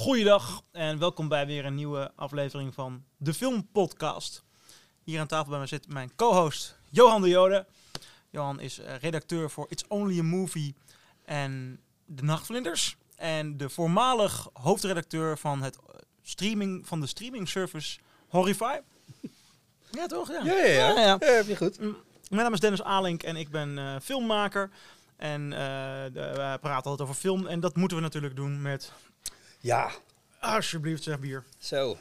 Goeiedag en welkom bij weer een nieuwe aflevering van de Film Podcast. Hier aan tafel bij mij zit mijn co-host Johan de Jode. Johan is eh, redacteur voor It's Only a Movie en De Nachtvlinders. En de voormalig hoofdredacteur van, het eh, streaming, van de streaming service Horrify. Ja, toch? Ja, Ja, ja, ja. ja, ja. Ja, heb je goed. Mijn naam is Dennis Alink en ik ben eh, filmmaker. En eh, de- we praten altijd over film. En dat moeten we natuurlijk doen met, Ja, alsjeblieft zeg bier. zo.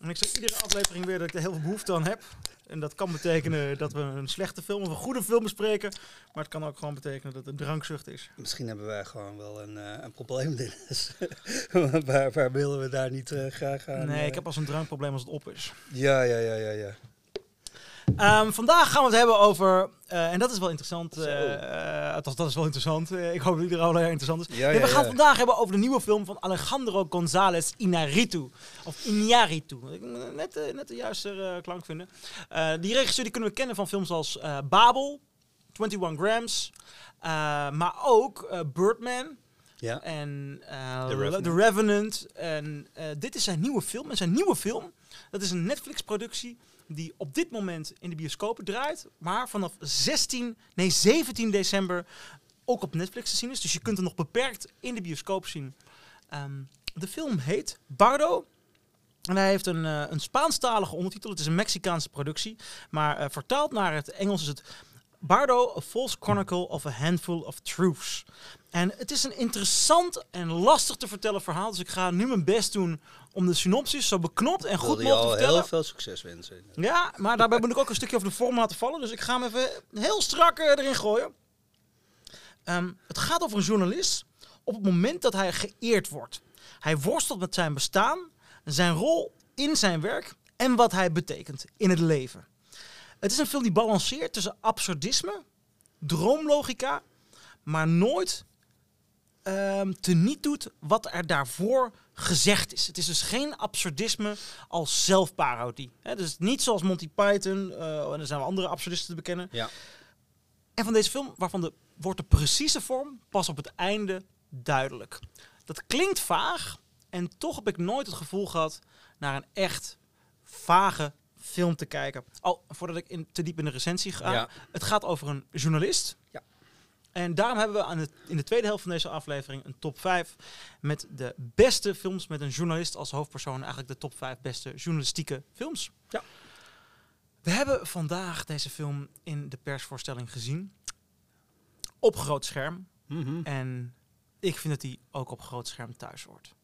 En ik zeg iedere aflevering weer dat ik er heel veel behoefte aan heb. En dat kan betekenen dat we een slechte film of een goede film bespreken. Maar het kan ook gewoon betekenen dat het een drankzucht is. Misschien hebben wij gewoon wel een, eh, een probleem, Dennis. waar, waar willen we daar niet eh, graag aan? Nee, eh? ik heb als een drankprobleem als het op is. Ja, ja, ja, ja, ja. Ehm, vandaag gaan we het hebben over, eh, en dat is wel interessant. Eh, eh, althans, dat is wel interessant. Ik hoop dat iedereen al heel interessant is. Ja, Nee, we ja, gaan ja. het vandaag hebben over de nieuwe film van Alejandro González Inarritu. Of Iñárritu. Moet net, net de juiste klank vinden. Die regisseur die kunnen we kennen van films als Babel, 21 Grams. maar ook Birdman Ja. en The Revenant. The Revenant. En dit is zijn nieuwe film. En zijn nieuwe film, dat is een Netflix-productie die op dit moment in de bioscopen draait. Maar vanaf 16, nee 17 december ook op Netflix te zien is. Dus je kunt hem nog beperkt in de bioscoop zien. Ehm, de film heet Bardo. En hij heeft een, eh, een Spaanstalige ondertitel. Het is een Mexicaanse productie. Maar eh, vertaald naar het Engels is het Bardo, A False Chronicle of a Handful of Truths. En het is een interessant en lastig te vertellen verhaal. Dus ik ga nu mijn best doen om de synopsis zo beknopt en goed mogelijk te vertellen. heel veel succes wensen. Ja, maar daarbij moet ik ook een stukje over de vorm laten vallen. Dus ik ga hem even heel strak eh, erin gooien. Ehm, het gaat over een journalist op het moment dat hij geëerd wordt. Hij worstelt met zijn bestaan, zijn rol in zijn werk en wat hij betekent in het leven. Het is een film die balanceert tussen absurdisme, droomlogica, maar nooit ehm teniet doet wat er daarvoor gezegd is. Het is dus geen absurdisme als zelfparodie. Hè, dus niet zoals Monty Python, eh, en er zijn wel andere absurdisten te bekennen. Ja. En van deze film, waarvan de, wordt de precieze vorm pas op het einde duidelijk. Dat klinkt vaag en toch heb ik nooit het gevoel gehad naar een echt vage film te kijken. Oh, voordat ik in, te diep in de recensie ga. Ja. Het gaat over een journalist. Ja. En daarom hebben we aan het, in de tweede helft van deze aflevering een top 5 met de beste films met een journalist als hoofdpersoon. Eigenlijk de top 5 beste journalistieke films. Ja. We hebben vandaag deze film in de persvoorstelling gezien. Op groot scherm. Mhm. En ik vind dat die ook op groot scherm thuis hoort.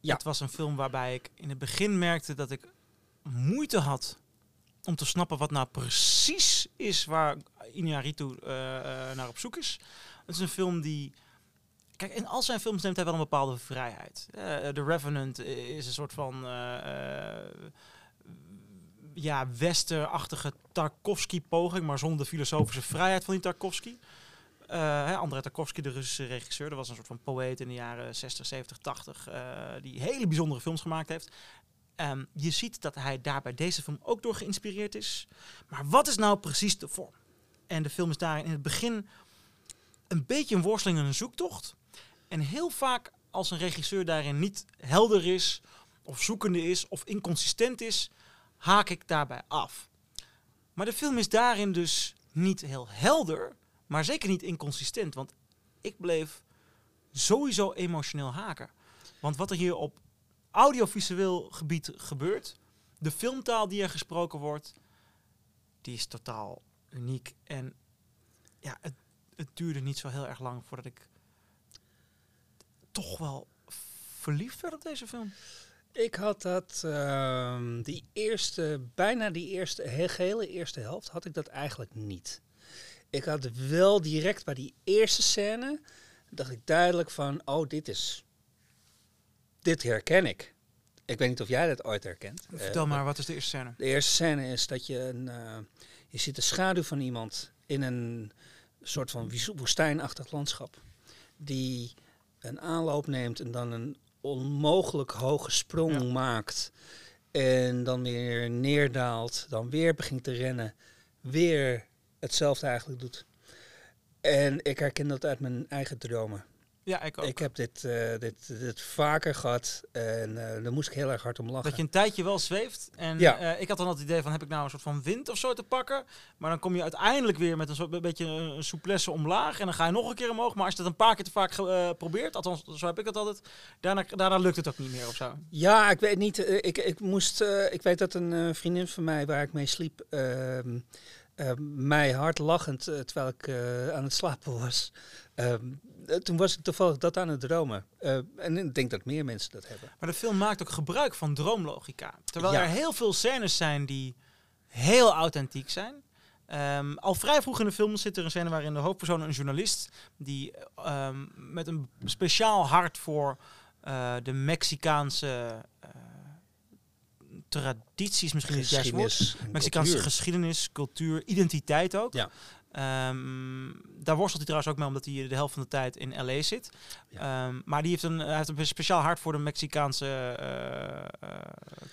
Ja. Het was een film waarbij ik in het begin merkte dat ik moeite had om te snappen wat nou precies is waar Iñárritu eh, eh, naar op zoek is. Het is een film die... Kijk, in al zijn films neemt hij wel een bepaalde vrijheid. Eh, The Revenant is een soort van... ja, westerachtige Tarkovsky-poging, maar zonder de filosofische vrijheid van die Tarkovsky. Hè, Andrei Tarkovsky, de Russische regisseur, dat was een soort van poëet in de jaren 60, 70, 80, eh, die hele bijzondere films gemaakt heeft. Ehm, je ziet dat hij daar bij deze film ook door geïnspireerd is. Maar wat is nou precies de vorm? En de film is daarin in het begin een beetje een worsteling en een zoektocht. En heel vaak als een regisseur daarin niet helder is, of zoekende is, of inconsistent is, haak ik daarbij af. Maar de film is daarin dus niet heel helder, maar zeker niet inconsistent. Want ik bleef sowieso emotioneel haken. Want wat er hier op audiovisueel gebied gebeurt, de filmtaal die er gesproken wordt, die is totaal uniek. En ja, het, het duurde niet zo heel erg lang voordat ik toch wel verliefd werd op deze film. Ik had dat, ehm, die eerste, bijna die eerste, he- gehele eerste helft, had ik dat eigenlijk niet. Ik had wel direct bij die eerste scène, dacht ik duidelijk van, oh, dit is, dit herken ik. Ik weet niet of jij dat ooit herkent. Vertel Eh, maar, wat is de eerste scène? De eerste scène is dat je een, eh, je ziet de schaduw van iemand in een soort van woestijnachtig landschap. Die een aanloop neemt en dan een onmogelijk hoge sprong Ja. maakt. En dan weer neerdaalt, dan weer begint te rennen. Weer hetzelfde eigenlijk doet. En ik herken dat uit mijn eigen dromen. Ja, ik ook. Ik heb dit, eh, dit, dit vaker gehad en eh, daar moest ik heel erg hard om lachen. Dat je een tijdje wel zweeft. En Ja. eh, ik had dan het idee van, heb ik nou een soort van wind of zo te pakken? Maar dan kom je uiteindelijk weer met een soort een beetje een, souplesse omlaag. En dan ga je nog een keer omhoog. Maar als je dat een paar keer te vaak probeert, althans zo heb ik het altijd, daarna, daarna lukt het ook niet meer of zo. Ja, ik weet niet. ik, ik moest. ik weet dat een vriendin van mij waar ik mee sliep. ehm, eh, mij hard lachend terwijl ik aan het slapen was. Eh, toen was ik toevallig dat aan het dromen. Eh, en ik denk dat meer mensen dat hebben. Maar de film maakt ook gebruik van droomlogica. Terwijl Ja. er heel veel scènes zijn die heel authentiek zijn. Ehm, al vrij vroeg in de film zit er een scène waarin de hoofdpersoon, een journalist, die ehm, met een speciaal hart voor eh, de Mexicaanse tradities, misschien niet het woord. Mexicaanse cultuur. geschiedenis, cultuur, identiteit ook. Ja. Ehm, daar worstelt hij trouwens ook mee, omdat hij de helft van de tijd in LA zit. Ehm, maar die heeft een, hij heeft een speciaal hart voor de Mexicaanse eh, eh,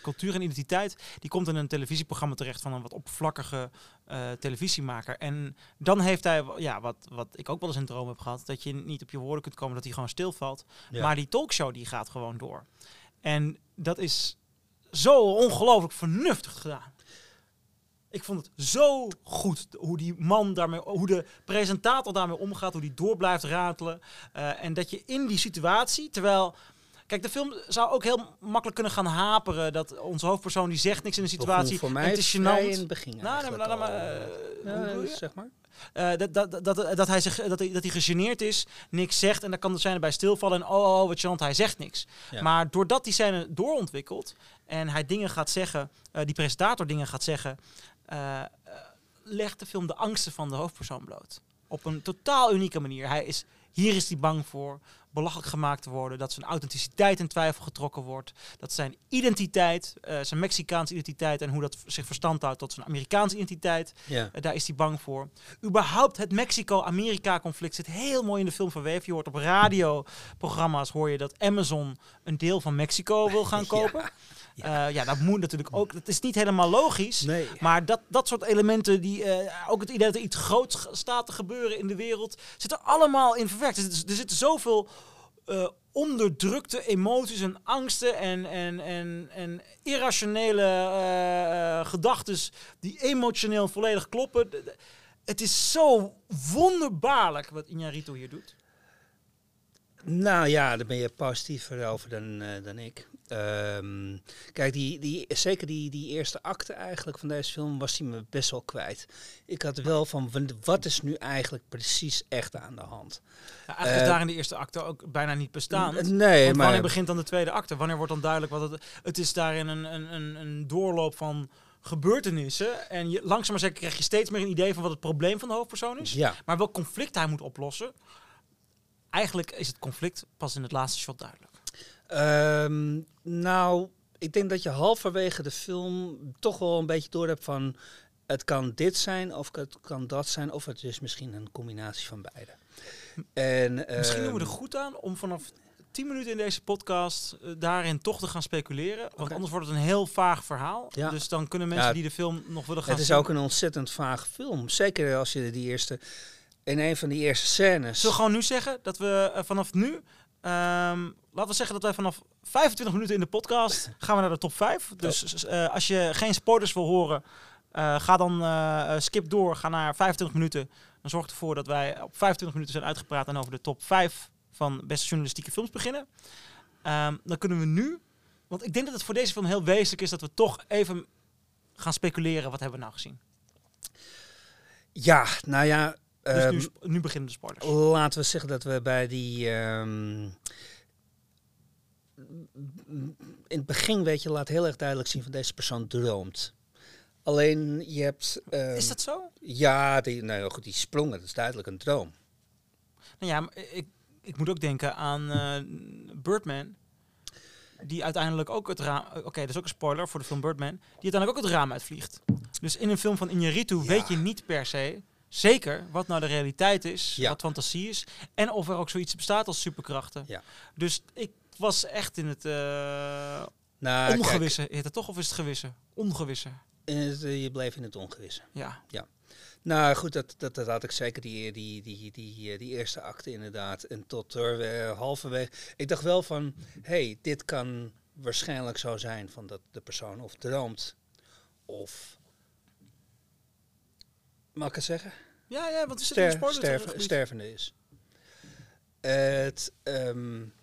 cultuur en identiteit. Die komt in een televisieprogramma terecht van een wat oppervlakkige eh, televisiemaker. En dan heeft hij, ja, wat, wat ik ook wel eens in droom heb gehad, dat je niet op je woorden kunt komen, dat hij gewoon stilvalt. Ja. Maar die talkshow die gaat gewoon door. En dat is zo ongelooflijk vernuftig gedaan. Ik vond het zo goed hoe die man daarmee, hoe de presentator daarmee omgaat, hoe die door blijft ratelen. Eh, en dat je in die situatie, terwijl. Kijk, de film zou ook heel makkelijk kunnen gaan haperen. Dat onze hoofdpersoon die zegt niks in de situatie. voor en het is gênant. in het begin. Nou, maar, nou, eh, Ja, je? zeg maar. Eh, dat, dat, dat, dat, hij zich, dat, hij, dat hij gegeneerd is, niks zegt. En dan kan de scène bij stilvallen. En oh, oh wat chant, hij zegt niks. Ja. Maar doordat die scène doorontwikkelt en hij dingen gaat zeggen, eh, die presentator dingen gaat zeggen, eh, legt de film de angsten van de hoofdpersoon bloot. Op een totaal unieke manier. Hij is, hier is hij bang voor belachelijk gemaakt te worden, dat zijn authenticiteit in twijfel getrokken wordt, dat zijn identiteit, eh, zijn Mexicaanse identiteit en hoe dat zich verstand houdt tot zijn Amerikaanse identiteit, Ja. eh, daar is hij bang voor. Überhaupt het Mexico-Amerika-conflict zit heel mooi in de film verweven. Je hoort op radioprogramma's hoor je dat Amazon een deel van Mexico wil gaan kopen. Ja, ja dat moet natuurlijk ook. Dat is niet helemaal logisch. Nee. Maar dat, dat soort elementen, die, eh, ook het idee dat er iets groots staat te gebeuren in de wereld, zitten allemaal in verwerkt. Er zitten, er zitten zoveel eh, onderdrukte emoties en angsten en, en, en, en irrationele eh gedachten die emotioneel volledig kloppen. Het is zo wonderbaarlijk wat Iñárritu hier doet. Nou ja, daar ben je positiever over dan, eh, dan ik. Ehm, kijk, die, die, zeker die, die eerste acte eigenlijk van deze film was hij me best wel kwijt. Ik had wel van, wat is nu eigenlijk precies echt aan de hand? Ja, eigenlijk is Eh, daar in de eerste acte ook bijna niet bestaand. Nee, Want maar... wanneer begint dan de tweede acte? Wanneer wordt dan duidelijk wat het... Het is daarin een, een, een, een doorloop van gebeurtenissen. En je, langzaam maar zeker krijg je steeds meer een idee van wat het probleem van de hoofdpersoon is. Ja, Maar welk conflict hij moet oplossen. Eigenlijk is het conflict pas in het laatste shot duidelijk. Ehm, nou, ik denk dat je halverwege de film toch wel een beetje door hebt van... Het kan dit zijn, of het kan dat zijn, of het is misschien een combinatie van beide. En, Misschien doen we er ehm, goed aan om vanaf 10 minuten in deze podcast eh, daarin toch te gaan speculeren. Want anders wordt het een heel vaag verhaal. Ja. Dus dan kunnen mensen Ja, die de film nog willen gaan Het is zien- ook een ontzettend vaag film. Zeker als je die eerste... In een van die eerste scènes... Zullen we gewoon nu zeggen dat we eh, vanaf nu... ehm, laten we zeggen dat wij vanaf 25 minuten in de podcast gaan we naar de top 5. Dus eh, als je geen spoilers wil horen, eh, ga dan eh, skip door. Ga naar 25 minuten. Dan zorg ervoor dat wij op 25 minuten zijn uitgepraat en over de top 5 van beste journalistieke films beginnen. Ehm, dan kunnen we nu... Want ik denk dat het voor deze film heel wezenlijk is dat we toch even gaan speculeren. Wat hebben we nou gezien? Ja, nou ja... Dus ehm, nu, beginnen de spoilers. Laten we zeggen dat we bij die. ehm, in het begin, weet je, laat heel erg duidelijk zien van deze persoon droomt. Alleen je hebt. ehm, Is dat zo? Ja, die, nou goed, die sprong, dat is duidelijk een droom. Nou ja, maar ik, ik moet ook denken aan eh, Birdman. Die uiteindelijk ook het raam... Oké, dat is ook een spoiler voor de film Birdman. Die uiteindelijk ook het raam uitvliegt. Dus in een film van Ja. weet je niet per se... Zeker wat nou de realiteit is, Ja. wat fantasie is. En of er ook zoiets bestaat als superkrachten. Ja. Dus ik was echt in het eh Nou, kijk, ongewisse. Heet het toch of is het gewisse? Ongewisse. het, eh, je bleef in het ongewisse. Ja. Nou goed, dat, dat, dat had ik zeker die, die, die, die, eh, die eerste acte inderdaad. En tot er uh, halverwege. Ik dacht wel van, hey, dit kan waarschijnlijk zo zijn van dat de persoon of droomt of. Mag ik het zeggen? Ja, ja, want Ster, zitten in sterven, stervende is. Het, um,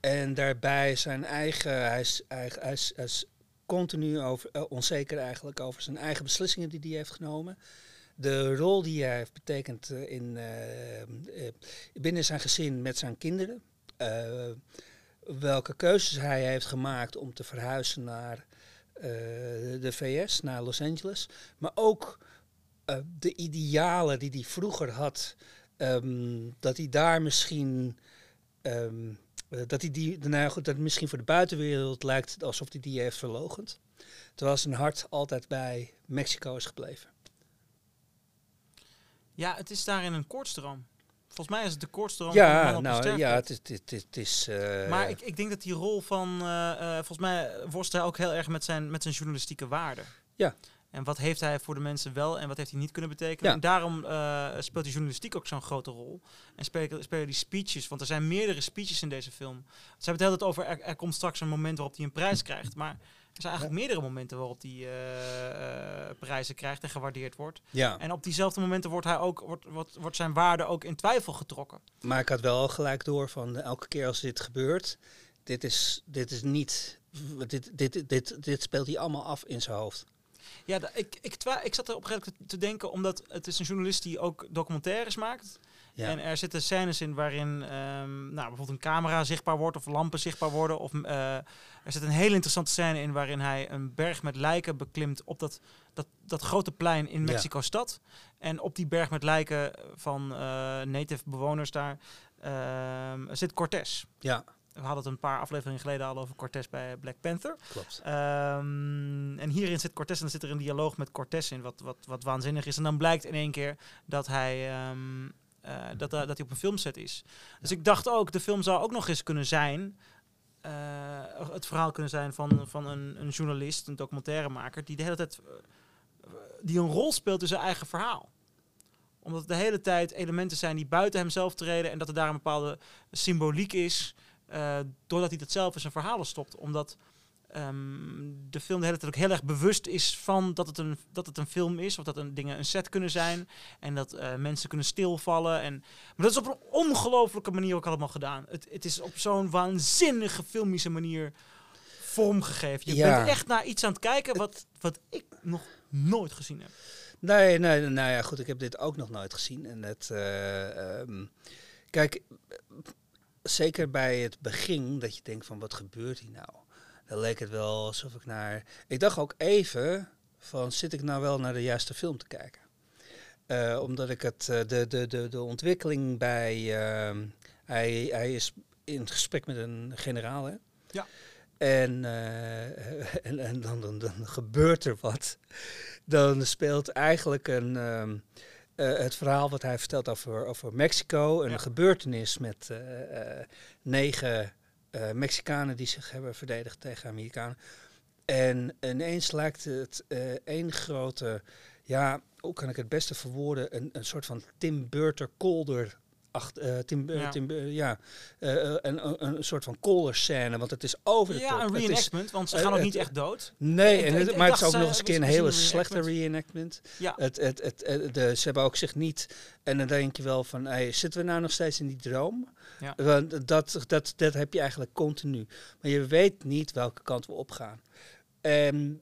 en daarbij zijn eigen, hij is, hij, hij is, hij is continu over, uh, onzeker eigenlijk over zijn eigen beslissingen die hij heeft genomen. De rol die hij heeft betekend uh, in, uh, binnen zijn gezin met zijn kinderen. welke keuzes hij heeft gemaakt om te verhuizen naar de VS, naar Los Angeles. Maar ook de idealen die hij vroeger had. Um, dat hij daar misschien um, dat hij die, nou goed, dat misschien voor de buitenwereld lijkt alsof hij die heeft verlogend. Terwijl zijn hart altijd bij Mexico is gebleven. Ja, het is daarin een kortstroom. Volgens mij is het de kortstroom ja, nou, Ja, het is... Het, het, het is uh, maar ik, ik denk dat die rol van... Uh, volgens mij worstelt hij ook heel erg met zijn, met zijn journalistieke waarde. Ja. En wat heeft hij voor de mensen wel en wat heeft hij niet kunnen betekenen? En daarom uh, speelt die journalistiek ook zo'n grote rol. En spelen, spelen die speeches, want er zijn meerdere speeches in deze film. Ze hebben het hele tijd over, er, er, komt straks een moment waarop hij een prijs krijgt. Maar er zijn eigenlijk meerdere momenten waarop hij uh, uh, prijzen krijgt en gewaardeerd wordt. Ja. En op diezelfde momenten wordt, hij ook, wordt, wordt, wordt zijn waarde ook in twijfel getrokken. Maar ik had wel gelijk door van elke keer als dit gebeurt, dit is, dit is niet... Dit, dit, dit, dit speelt hij allemaal af in zijn hoofd. Ja, ik, ik, ik zat er op te denken, omdat het is een journalist die ook documentaires maakt. Ja. En er zitten scènes in waarin um, nou, bijvoorbeeld een camera zichtbaar wordt of lampen zichtbaar worden. Of uh, er zit een hele interessante scène in waarin hij een berg met lijken beklimt op dat, dat, dat grote plein in Mexico-stad. En op die berg met lijken van uh, native bewoners daar uh, zit Cortés. Ja. We hadden het een paar afleveringen geleden al over Cortés bij Black Panther. Klopt. Um, en hierin zit Cortés en dan zit er een dialoog met Cortés in, wat, wat, wat waanzinnig is. En dan blijkt in één keer dat hij, um, uh, dat, uh, dat hij op een filmset is. Dus ik dacht ook, de film zou ook nog eens kunnen zijn. Uh, het verhaal kunnen zijn van, van een, een journalist, een documentairemaker, die de hele tijd die een rol speelt in zijn eigen verhaal omdat het de hele tijd elementen zijn die buiten hemzelf treden en dat er daar een bepaalde symboliek is. Uh, doordat hij dat zelf in zijn verhalen stopt. Omdat um, de film de hele tijd ook heel erg bewust is van dat het een, dat het een film is. Of dat een, dingen een set kunnen zijn. En dat uh, mensen kunnen stilvallen. En, maar dat is op een ongelofelijke manier ook allemaal gedaan. Het, het is op zo'n waanzinnige filmische manier vormgegeven. Je ja. bent echt naar iets aan het kijken wat, wat ik nog nooit gezien heb. Nee, nee, nou ja, goed, ik heb dit ook nog nooit gezien. En het, uh, um, kijk, zeker bij het begin, dat je denkt van wat gebeurt hier nou? Dan leek het wel alsof ik naar... Ik dacht ook even van zit ik nou wel naar de juiste film te kijken? Uh, omdat ik het, uh, de, de, de, de ontwikkeling bij... Uh, hij, hij is in gesprek met een generaal, hè? Ja. En, uh, en, en dan, dan, dan, gebeurt er wat. Dan speelt eigenlijk een... Um, uh, het verhaal wat hij vertelt over, over Mexico. Een ja. gebeurtenis met uh, uh, negen Mexicanen die zich hebben verdedigd tegen Amerikanen. En ineens lijkt het één grote, ja, hoe kan ik het beste verwoorden, een, een soort van Tim Burton Kolder Acht, uh, Tim, uh, ja, Tim, uh, ja een, een, soort van scène, want het is over de ja, top. een reenactment, want ze gaan ook niet echt dood. Nee, en het, maar het is ook nog eens een keer een hele slechte reenactment. Ja. Het, het, het, de, ze hebben ook zich niet, en dan denk je wel van, hey, zitten we nou nog steeds in die droom? Ja. Want dat, dat, dat heb je eigenlijk continu. Maar je weet niet welke kant we opgaan. En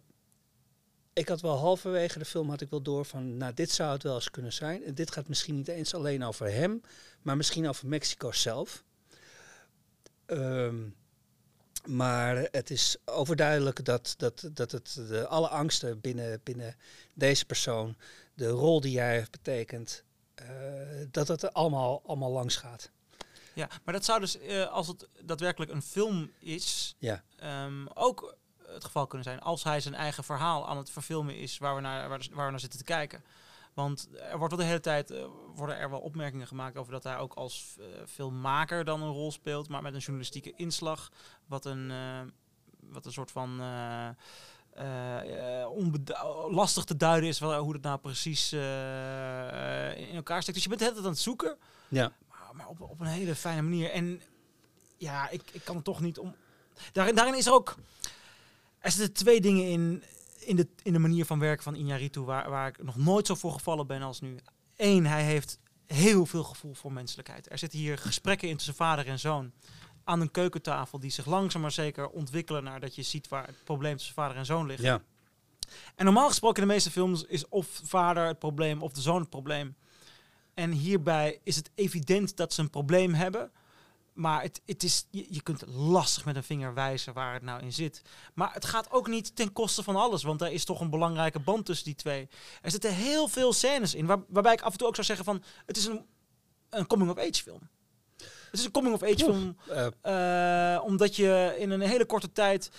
ik had wel halverwege de film had ik wel door van, nou dit zou het wel eens kunnen zijn. En dit gaat misschien niet eens alleen over hem, maar misschien over Mexico zelf. Um, maar het is overduidelijk dat, dat, dat het de, alle angsten binnen, binnen deze persoon, de rol die jij heeft betekend, uh, dat het er allemaal, allemaal langs gaat. Ja, maar dat zou dus, uh, als het daadwerkelijk een film is, ja. um, ook het geval kunnen zijn als hij zijn eigen verhaal aan het verfilmen is waar we naar, waar, waar we naar zitten te kijken. Want er wordt wel de hele tijd uh, worden er wel opmerkingen gemaakt over dat hij ook als uh, filmmaker dan een rol speelt, maar met een journalistieke inslag, wat een, uh, wat een soort van eh, eh, lastig te duiden is wel, hoe dat nou precies eh, eh, in elkaar steekt. Dus je bent de hele tijd aan het zoeken, Ja. maar, maar op, op een hele fijne manier. En ja, ik, ik kan het toch niet om. Daarin, daarin is er ook. Er zitten twee dingen in, in, de, in de manier van werken van Iñárritu waar, waar ik nog nooit zo voor gevallen ben als nu. Eén, hij heeft heel veel gevoel voor menselijkheid. Er zitten hier gesprekken in tussen vader en zoon aan een keukentafel die zich langzaam maar zeker ontwikkelen naar dat je ziet waar het probleem tussen vader en zoon ligt. Ja. En normaal gesproken in de meeste films is of vader het probleem of de zoon het probleem. En hierbij is het evident dat ze een probleem hebben. Maar het, het is, je, je kunt lastig met een vinger wijzen waar het nou in zit. Maar het gaat ook niet ten koste van alles. Want er is toch een belangrijke band tussen die twee. Er zitten heel veel scènes in. Waar, waarbij ik af en toe ook zou zeggen van... Het is een, een coming-of-age film. Het is een coming-of-age film Eh, eh, omdat je in een hele korte tijd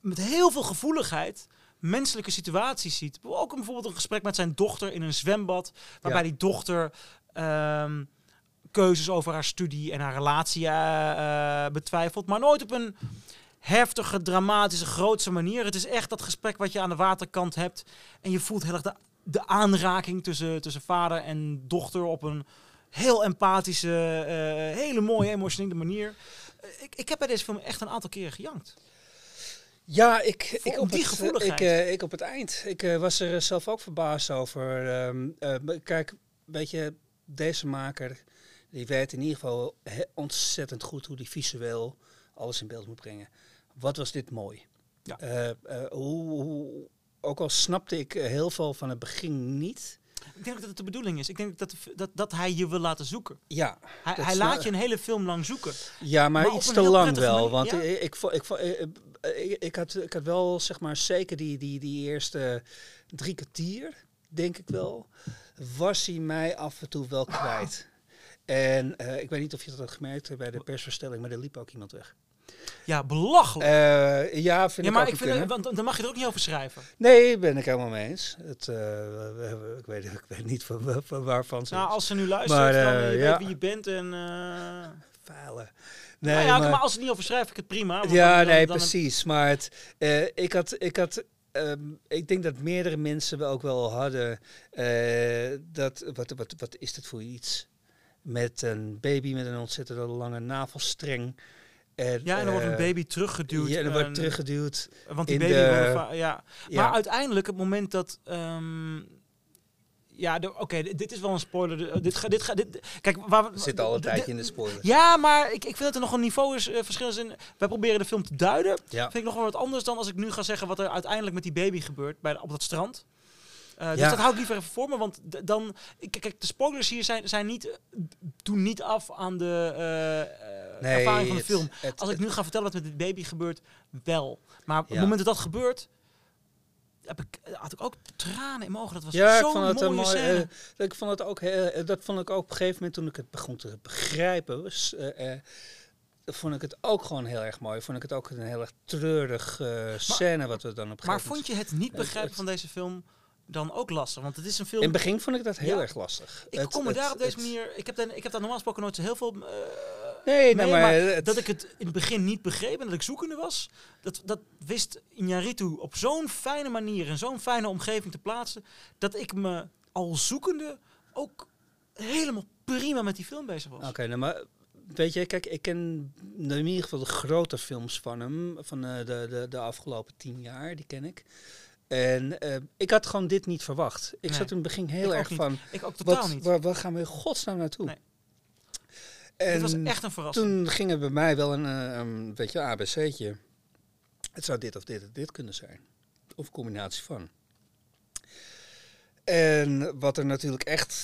met heel veel gevoeligheid menselijke situaties ziet. Ook bijvoorbeeld een gesprek met zijn dochter in een zwembad, waarbij Ja. die dochter ehm, keuzes over haar studie en haar relatie eh, eh, betwijfelt, maar nooit op een heftige, dramatische, grootse manier. Het is echt dat gesprek wat je aan de waterkant hebt en je voelt heel erg de, de aanraking tussen, tussen vader en dochter op een heel empathische, eh, hele mooie, emotionele manier. Ik, ik heb bij deze film echt een aantal keren gejankt. Ja, ik, Voor- ik, op die het, gevoeligheid. ik, ik op het eind. Ik was er zelf ook verbaasd over. ehm, eh, kijk, weet je, deze maker, die weet in ieder geval ontzettend goed hoe die visueel alles in beeld moet brengen. Wat was dit mooi. Ja. Eh, eh, hoe, hoe, ook al snapte ik eh, heel veel van het begin niet. Ik denk dat het de bedoeling is. Ik denk dat, dat, dat hij je wil laten zoeken. Ja, Hij, hij laat je een hele film lang zoeken. Ja, maar, iets te lang wel. manier, Want ja. ik, ik, ik, ik, ik, had, ik had wel, zeg maar, zeker die, die, die eerste drie kwartier, denk ik wel, was hij mij af en toe wel kwijt. En eh, ik weet niet of je dat had gemerkt bij de persverstelling, maar er liep ook iemand weg. Ja, belachelijk. Eh, ja, vind ja, maar ik vind, want dan mag je er ook niet over schrijven. Nee, ben ik helemaal mee eens. Het, eh, we ik, weet, ik weet niet van, van waarvan ze Nou, als ze nu luistert, Maar, dan eh, je ja. weet wie je bent en... eh falen. nou Nee, ja, maar- maar als het niet over vind ik het prima. Ja, dan- nee, dan- precies. Maar het, eh, ik had, ik had, ehm, ik denk dat meerdere mensen wel ook wel hadden. eh, dat, wat, wat, wat is dit voor iets? Met een baby met een ontzettend lange navelstreng. En, Ja, en dan wordt een eh, baby teruggeduwd. Ja, en dan wordt en- teruggeduwd. Want die baby de- va- ja. Ja, Maar uiteindelijk, het moment dat... ehm, ja, oké, dit- dit is wel een spoiler. Dit ga, dit ga, dit, kijk, waar we zitten al een tijdje in de spoilers. Ja, maar ik, ik vind dat er nog een niveau is, eh, verschil is in. Wij proberen de film te duiden. Ja. Vind ik nog wel wat anders dan als ik nu ga zeggen wat er uiteindelijk met die baby gebeurt bij op dat strand. Eh, dus Ja. dat hou ik liever even voor me, want dan... Kijk, de spoilers hier zijn, zijn niet, doen niet af aan de eh, eh, Nee, ervaring van de film. het- Als ik nu ga vertellen wat met dit baby gebeurt, wel. Maar op het moment dat dat gebeurt, heb ik, had ik ook tranen in mijn ogen. Dat was Ja, zo'n het mooie een eh, ik vond het ook. dat vond ik ook op een gegeven moment toen ik het begon te begrijpen. Was, vond ik het ook gewoon heel erg mooi. Vond ik het ook een heel erg treurig scène wat we dan op maar vond je het niet begrijpen van deze film dan ook lastig? Want het is een film... In het begin vond ik dat heel Ja. erg lastig. Ik Het- kom me daar op deze manier... Ik heb, daar, ik heb daar normaal gesproken nooit zo heel veel... eh, Nee, mee, maar, maar het- dat ik het in het begin niet begreep en dat ik zoekende was, dat, dat wist Iñárritu op zo'n fijne manier en zo'n fijne omgeving te plaatsen, dat ik me al zoekende ook helemaal prima met die film bezig was. Oké, nou, maar weet je, kijk, ik ken in ieder geval de grote films van hem, van eh, de, de, de afgelopen tien jaar, die ken ik. En eh, ik had gewoon dit niet verwacht. Ik Nee, zat in het begin heel erg van, Ik ook totaal wat, niet. Waar, waar gaan we in godsnaam naartoe? Nee. En Dit was echt een verrassing. toen ging er bij mij wel een, eh, een weet je, ABC'tje. Het zou dit of dit of dit kunnen zijn. Of een combinatie van. En wat er natuurlijk echt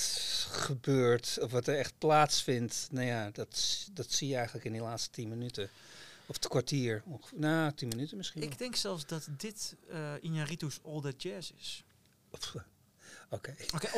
gebeurt, of wat er echt plaatsvindt, nou ja, dat, dat zie je eigenlijk in die laatste tien minuten. Of het kwartier. ongeveer. Nou, tien minuten misschien. Ik denk zelfs dat dit eh Iñárritu's All That Jazz is. Oké. Oké,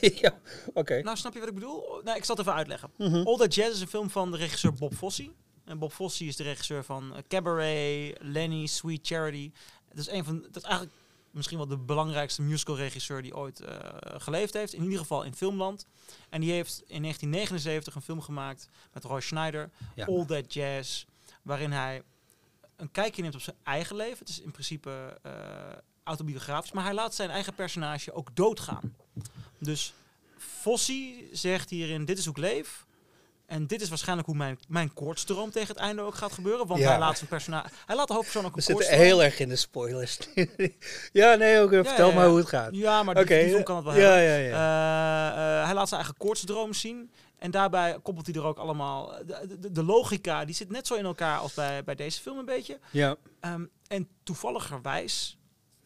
ja, oké. nou snap je wat ik bedoel? Nou, ik zal het even uitleggen. Mhm. All That Jazz is een film van de regisseur Bob Fosse. En Bob Fosse is de regisseur van eh, Cabaret, Lenny, Sweet Charity. Dat is, een van, dat is eigenlijk misschien wel de belangrijkste musicalregisseur die ooit eh, geleefd heeft. In ieder geval in filmland. En die heeft in 1979 een film gemaakt met Roy Schneider, Ja. All That Jazz. Waarin hij een kijkje neemt op zijn eigen leven. Het is in principe eh, autobiografisch, maar hij laat zijn eigen personage ook doodgaan. Dus Fossi zegt hierin, dit is hoe ik leef. En dit is waarschijnlijk hoe mijn, mijn koortsdroom tegen het einde ook gaat gebeuren. Want Ja. hij laat zijn personage... Hij laat de hoofdpersoon ook We een zitten koortsdroom. heel erg in de spoilers. ja, nee, ook, vertel ja, maar hoe het gaat. Ja, maar Oké, die, die film kan het wel ja. Eh, eh, hij laat zijn eigen koortsdroom zien. En daarbij koppelt hij er ook allemaal... De, de, de logica, die zit net zo in elkaar als bij, bij deze film een beetje. ja. Ehm, en toevalligerwijs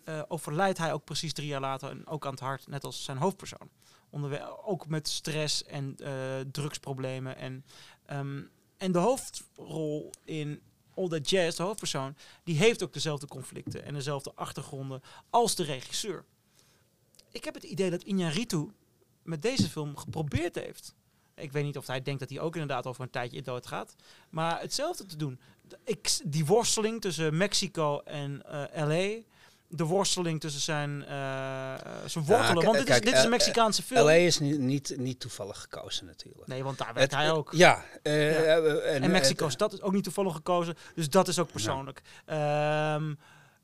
eh, overlijdt hij ook precies drie jaar later en ook aan het hart, net als zijn hoofdpersoon. Onderwe ook met stress en eh, drugsproblemen. En, ehm, en de hoofdrol in All That Jazz, de hoofdpersoon, die heeft ook dezelfde conflicten en dezelfde achtergronden als de regisseur. Ik heb het idee dat Iñárritu met deze film geprobeerd heeft. Ik weet niet of hij denkt dat hij ook inderdaad over een tijdje dood gaat. Maar hetzelfde te doen. Ik, die worsteling tussen Mexico en eh, LA. De worsteling tussen zijn, eh, zijn wortelen. want dit, kijk, is, dit is een eh, Mexicaanse film. LA is niet, niet, niet toevallig gekozen natuurlijk. Nee, want daar werkt Het- hij ook. Ja. Ja. En Mexico het- stad is ook niet toevallig gekozen. Dus dat is ook persoonlijk. Ehm,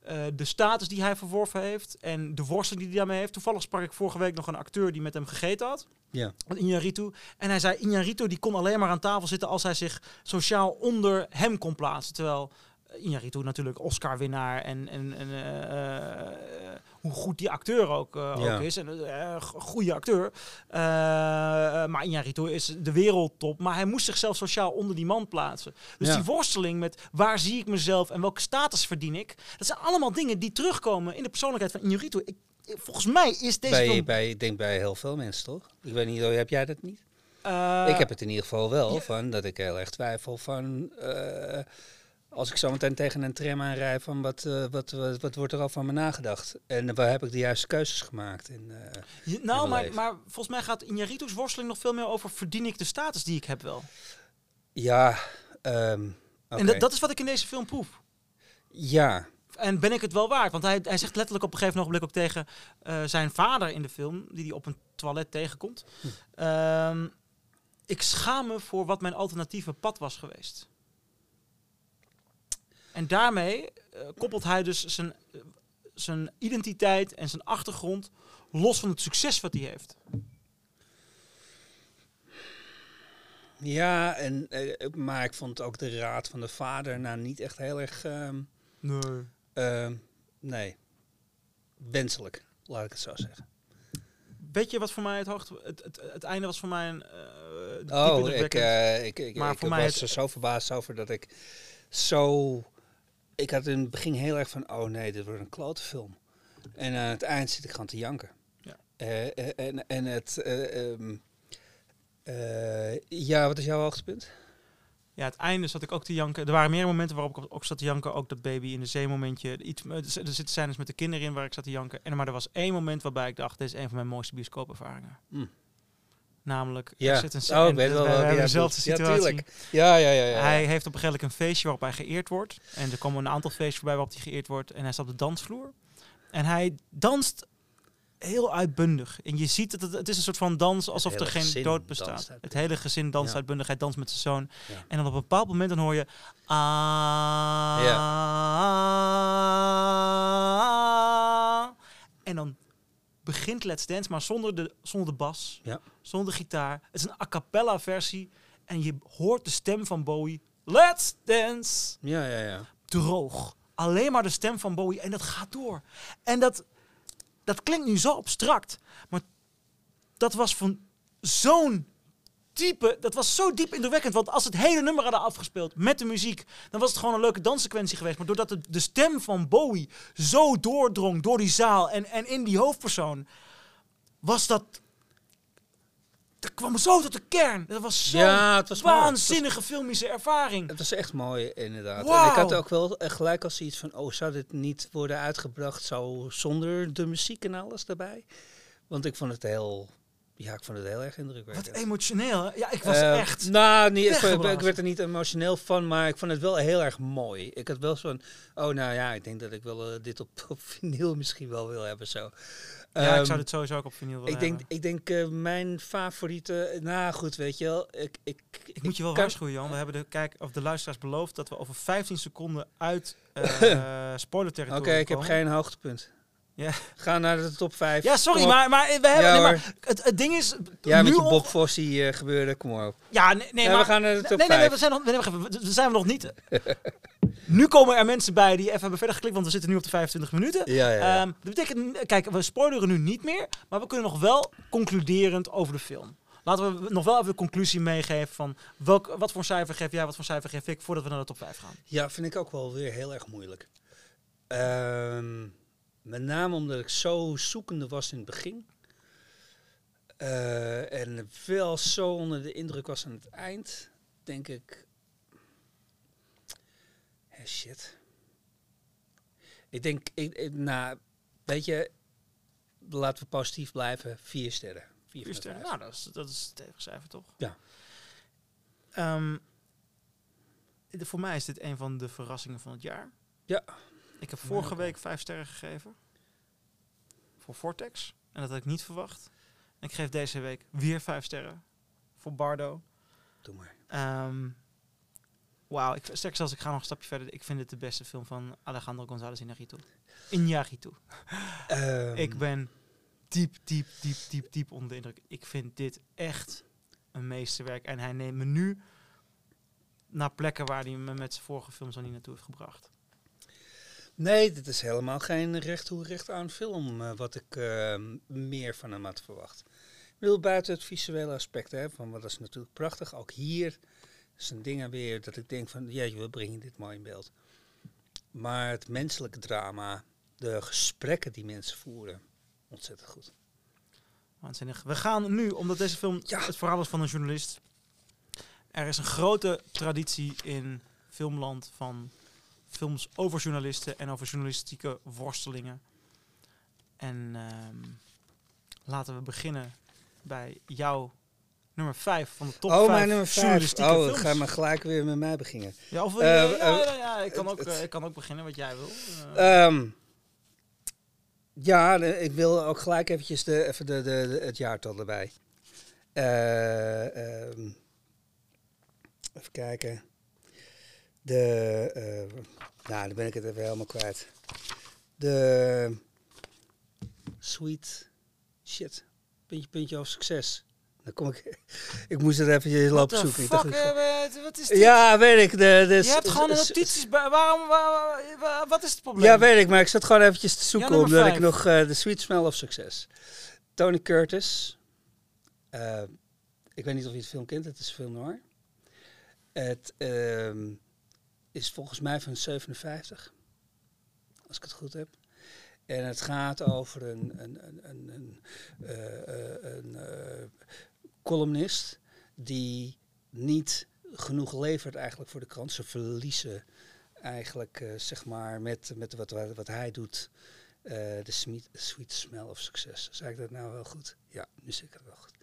eh, de status die hij verworven heeft en de worsteling die hij daarmee heeft. Toevallig sprak ik vorige week nog een acteur die met hem gegeten had. Ja. Iñárritu. En hij zei, Iñárritu die kon alleen maar aan tafel zitten als hij zich sociaal onder hem kon plaatsen. Terwijl eh, Iñárritu natuurlijk Oscar-winnaar en, en, en eh, eh, hoe goed die acteur ook, Ja. ook is. En g- goede acteur. Maar Iñárritu is de wereldtop. Maar hij moest zichzelf sociaal onder die man plaatsen. Dus Ja. die worsteling met waar zie ik mezelf en welke status verdien ik. Dat zijn allemaal dingen die terugkomen in de persoonlijkheid van Iñárritu. Ik, volgens mij is deze bij, film... bij, ik denk bij heel veel mensen toch? Ik weet niet, heb jij dat niet? eh, ik heb het in ieder geval wel, ja. van dat ik heel erg twijfel van... eh, als ik zo meteen tegen een tram aanrijd, van wat, eh, wat, wat, wat wordt er al van me nagedacht? En waar heb ik de juiste keuzes gemaakt? In nou, mijn maar, maar volgens mij gaat Iñárritu's worsteling nog veel meer over verdien ik de status die ik heb wel. ja, ehm, En dat, dat is wat ik in deze film proef. Ja, En ben ik het wel waard? Want hij, hij zegt letterlijk op een gegeven ogenblik ook tegen eh, zijn vader in de film, die hij op een toilet tegenkomt. Hm. Ehm, ik schaam me voor wat mijn alternatieve pad was geweest. En daarmee eh, koppelt hij dus zijn, eh, zijn identiteit en zijn achtergrond los van het succes wat hij heeft. ja en, eh, maar ik vond ook de raad van de vader nou niet echt heel erg... ehm, Nee. Ehm, nee, wenselijk, laat ik het zo zeggen. Weet je wat voor mij het hoogte... Het, het, het einde was voor mij een... eh Oh, ik, eh, ik, ik, Maar ik voor mij was er zo verbaasd over dat ik zo... Ik had in het begin heel erg van, oh nee, dit wordt een klote film. En aan het eind zit ik gewoon te janken. Ja. Eh, en, en het... eh, ehm, eh, ja, wat is jouw hoogtepunt? Ja, het einde zat ik ook te janken. Er waren meer momenten waarop ik ook zat te janken. Ook dat baby in de zee momentje. Iets, er zitten scènes met de kinderen in waar ik zat te janken. En, maar er was één moment waarbij ik dacht, dit is een van mijn mooiste bioscoopervaringen. Mm. Namelijk, Ja. er zit een Oh, scène, ik weet wel we, welke hebben jij dezelfde. Ja, situatie. Ja, ja, ja. ja. Hij heeft op een gegeven moment een feestje waarop hij geëerd wordt. En er komen een aantal feestjes voorbij waarop hij geëerd wordt. En hij staat op de dansvloer. En hij danst heel uitbundig. En je ziet dat het, het is een soort van dans alsof er geen dood bestaat. Het hele gezin danst Ja. uitbundig. Hij danst met zijn zoon. Ja. En dan op een bepaald moment dan hoor je... "Ah." En dan begint Let's Dance, maar zonder de, zonder de bas, Ja. zonder de gitaar. Het is een a cappella versie. En je hoort de stem van Bowie. Let's Dance! Ja, ja, ja. droog. Alleen maar de stem van Bowie en dat gaat door. En dat, dat klinkt nu zo abstract, maar dat was van zo'n diepe, dat was zo diep indrukwekkend. Want als het hele nummer hadden afgespeeld met de muziek, dan was het gewoon een leuke danssequentie geweest. Maar doordat de, de stem van Bowie zo doordrong door die zaal en, en in die hoofdpersoon, was dat. Dat kwam zo tot de kern. Dat was zo'n Ja, het was waanzinnige filmische ervaring. Het was echt mooi, inderdaad. En ik had ook wel echt gelijk als iets van, oh, zou dit niet worden uitgebracht zo zonder de muziek en alles daarbij? Want ik vond het heel Ja, ik vond het heel erg Wat indrukwekkend. emotioneel. hè? Ja, ik was Eh, echt... Nou, niet, ik, ik, weggeblazen. ik werd er niet emotioneel van, maar ik vond het wel heel erg mooi. Ik had wel zo'n, oh nou ja, ik denk dat ik wel eh, dit op, op vinyl misschien wel wil hebben zo. Ja, ik Ehm, zou dit sowieso ook op vinyl willen ik denk, hebben. ik denk eh, mijn favoriete, nou goed, weet je wel, ik, ik, Ik moet je wel kan- waarschuwen, Jan. We hebben de, kijk, of de luisteraars beloofd dat we over 15 seconden uit eh spoiler Oké, territorium ik heb geen hoogtepunt. Ja. Ga naar de top 5. Ja, sorry, maar, maar we hebben... Ja, nee, maar het, het ding is... Ja, met je Bob Fossi eh gebeuren, kom maar op. Ja, nee, nee maar... we gaan naar de top nee, nee, nee, 5. we zijn nog, we- we zijn we nog niet. nu komen er mensen bij die even hebben verder geklikt, want we zitten nu op de 25 minuten. Ja, ja, ja. Ehm, dat betekent, kijk, we spoileren nu niet meer, maar we kunnen nog wel concluderend over de film. Laten we nog wel even de conclusie meegeven van welk, wat voor cijfer geef jij, wat voor cijfer geef ik, voordat we naar de top 5 gaan. Ja, vind ik ook wel weer heel erg moeilijk. Ehm, met name omdat ik zo zoekende was in het begin. Eh, en wel zo onder de indruk was aan het eind, denk ik. Shit. Ik denk, ik, ik- nou, weet je, laten we positief blijven. Vier sterren. Vier, sterren. Nou, dat is, dat is het tegencijfer toch? Ja. Ehm, de- voor mij is dit een van de verrassingen van het jaar. Ja. Ik heb vorige week vijf sterren gegeven. Voor Vortex. En dat had ik niet verwacht. En ik geef deze week weer vijf sterren. Voor Bardo. Doe maar. Ehm Wauw, ik, sterker zelfs, ik ga nog een stapje verder. Ik vind dit de beste film van Alejandro González Iñárritu. Iñárritu. Ehm, Ik ben diep, diep, diep, diep, diep onder de indruk. Ik vind dit echt een meesterwerk. En hij neemt me nu naar plekken waar hij me met zijn vorige films nog niet naartoe heeft gebracht. Nee, dit is helemaal geen recht hoe recht aan film eh, wat ik eh, meer van hem had verwacht. Ik bedoel, buiten het visuele aspect, hè, van wat is natuurlijk prachtig. Ook hier zijn dingen weer dat ik denk van, jeetje, we brengen dit mooi in beeld. Maar het menselijke drama, de gesprekken die mensen voeren, ontzettend goed. Waanzinnig. We gaan nu, omdat deze film Ja. het verhaal is van een journalist. Er is een grote traditie in filmland van films over journalisten en over journalistieke worstelingen. En ehm, laten we beginnen bij jouw nummer 5 van de top oh, 5 mijn nummer vijf. journalistieke Oh, films. ga maar gelijk weer met mij beginnen. Ja, of wil je, Eh, ja, eh, ja, ja, ik, kan ook, eh, ik kan ook beginnen wat jij wil. Eh, Ehm, ja, ik wil ook gelijk eventjes de, even de, de, de- het jaartal erbij. Eh, ehm, even kijken. De, nou, dan ben ik het even helemaal kwijt. De Sweet Shit. Puntje, puntje of succes. Dan kom ik. ik moest het even lopen zoeken. Ik dacht, wat- wat is dit? ja, weet ik. De, de, Je hebt gewoon notities bij. Waarom, waar- waar- waar- wat is het probleem? Ja, weet ik, maar ik zat gewoon eventjes te zoeken Ja, omdat ik nog eh, de Sweet Smell of Success. Tony Curtis. Eh, ik weet niet of je het film kent, het is film noir. Het ehm, is volgens mij van 57, als ik het goed heb. En het gaat over een, een, een, een, een, een eh, columnist die niet genoeg levert eigenlijk voor de krant. Ze verliezen eigenlijk, eh, zeg maar, met, met wat, wat, hij doet, eh, de sweet, sweet smell of succes. Zeg ik dat nou wel goed? Ja, nu zeg ik wel goed.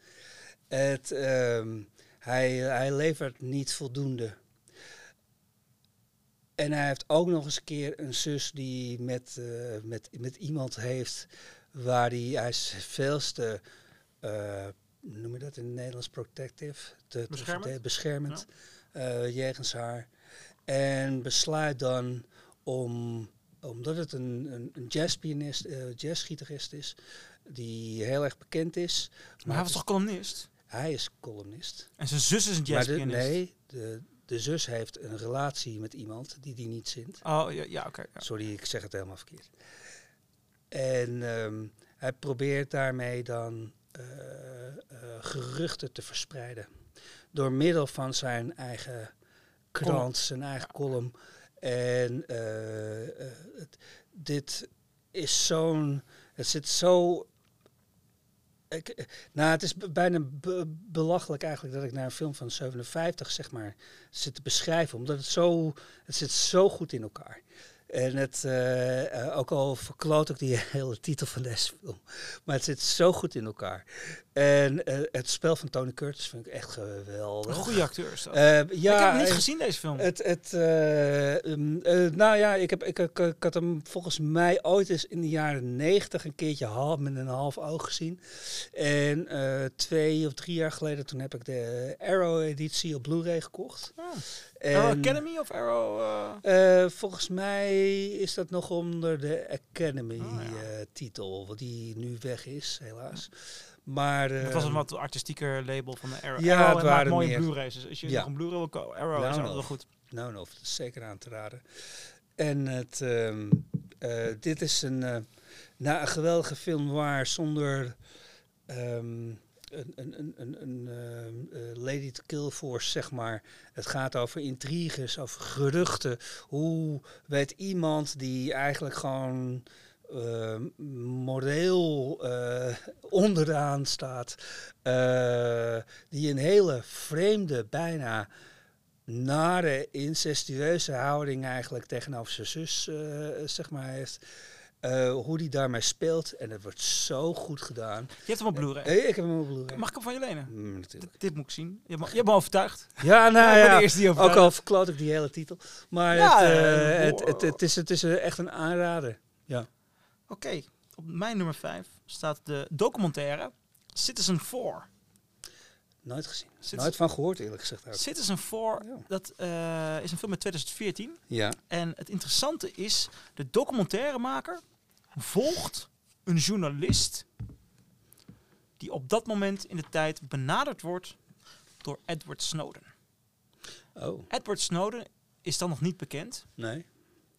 Het, ehm, hij, hij levert niet voldoende. En hij heeft ook nog eens een keer een zus die met, eh, met, met iemand heeft waar hij, hij is veel te, eh, noem je dat in het Nederlands, protective? Te, Beschermend? beschermend eh, jegens haar. En besluit dan om, omdat het een, een, een jazzpianist, eh jazzgitarist is, die heel erg bekend is. Maar hij was toch columnist? Hij is columnist. En zijn zus is een Maar de, jazzpianist. nee, de, de zus heeft een relatie met iemand die die niet zint. Oh, ja, ja oké. ja. Sorry, ik zeg het helemaal verkeerd. En ehm, hij probeert daarmee dan eh, geruchten te verspreiden. Door middel van zijn eigen krant, Column. zijn eigen column. En eh, eh, het, dit is zo'n... Het zit zo... Ik, eh, nou, het is bijna be- belachelijk eigenlijk dat ik naar een film van 57, zeg maar, zit te beschrijven. Omdat het zo... Het zit zo goed in elkaar. En het, ook al verkloot ik die hele titel van deze film, maar het zit zo goed in elkaar. En eh, het spel van Tony Curtis vind ik echt geweldig. Een goede acteur is dat. Eh, ja, ik heb hem niet en- gezien, deze film. Het, het, eh, ehm, eh, nou ja, ik, heb, ik, ik, ik had hem volgens mij ooit eens in de jaren negentig een keertje half met een half oog gezien. En twee of drie jaar geleden, toen heb ik de Arrow-editie op Blu-ray gekocht. Oh. En, Arrow Academy of Arrow... volgens mij is dat nog onder de Oh, ja. Academy-titel, wat die nu weg is, helaas. Maar, het was een ehm, wat artistieker label van de Arrow. Ja, Arrow het waren mooie meer- Blu-rays. Dus als je Ja. nog een Blu-ray wil Arrow Nou, is nou. altijd wel goed. Nou, nou, dat is zeker aan te raden. En het, ehm, eh, dit is een, nou, een geweldige film waar zonder ehm, een, een, een, een, eh, Lady to Kill Force, zeg maar. Het gaat over intriges, over geruchten. Hoe weet iemand die eigenlijk gewoon ehm, moreel eh, onderaan staat, eh, die een hele vreemde, bijna nare, incestueuze houding eigenlijk tegenover zijn zus, zeg maar, heeft. Hoe die daarmee speelt. En het wordt zo goed gedaan. Je hebt hem op Blu-ray. Hey, ik heb hem op Blu-ray. Mag ik hem van je lenen? Mm, natuurlijk. Dit, dit moet ik zien. Je hebt, je hebt me overtuigd. Ja, nou ja. de eerste die Ook al verkloot ik die hele titel. Maar Ja, het, het, het, is, het is echt een aanrader. Oké, op mijn nummer 5 staat de documentaire Citizen 4. Nooit gezien. Citizen, Nooit van gehoord eerlijk gezegd. ook. Citizen 4, Ja. dat eh, is een film uit 2014. Ja. En het interessante is, de documentairemaker volgt een journalist die op dat moment in de tijd benaderd wordt door Edward Snowden. Oh, Edward Snowden is dan nog niet bekend. nee.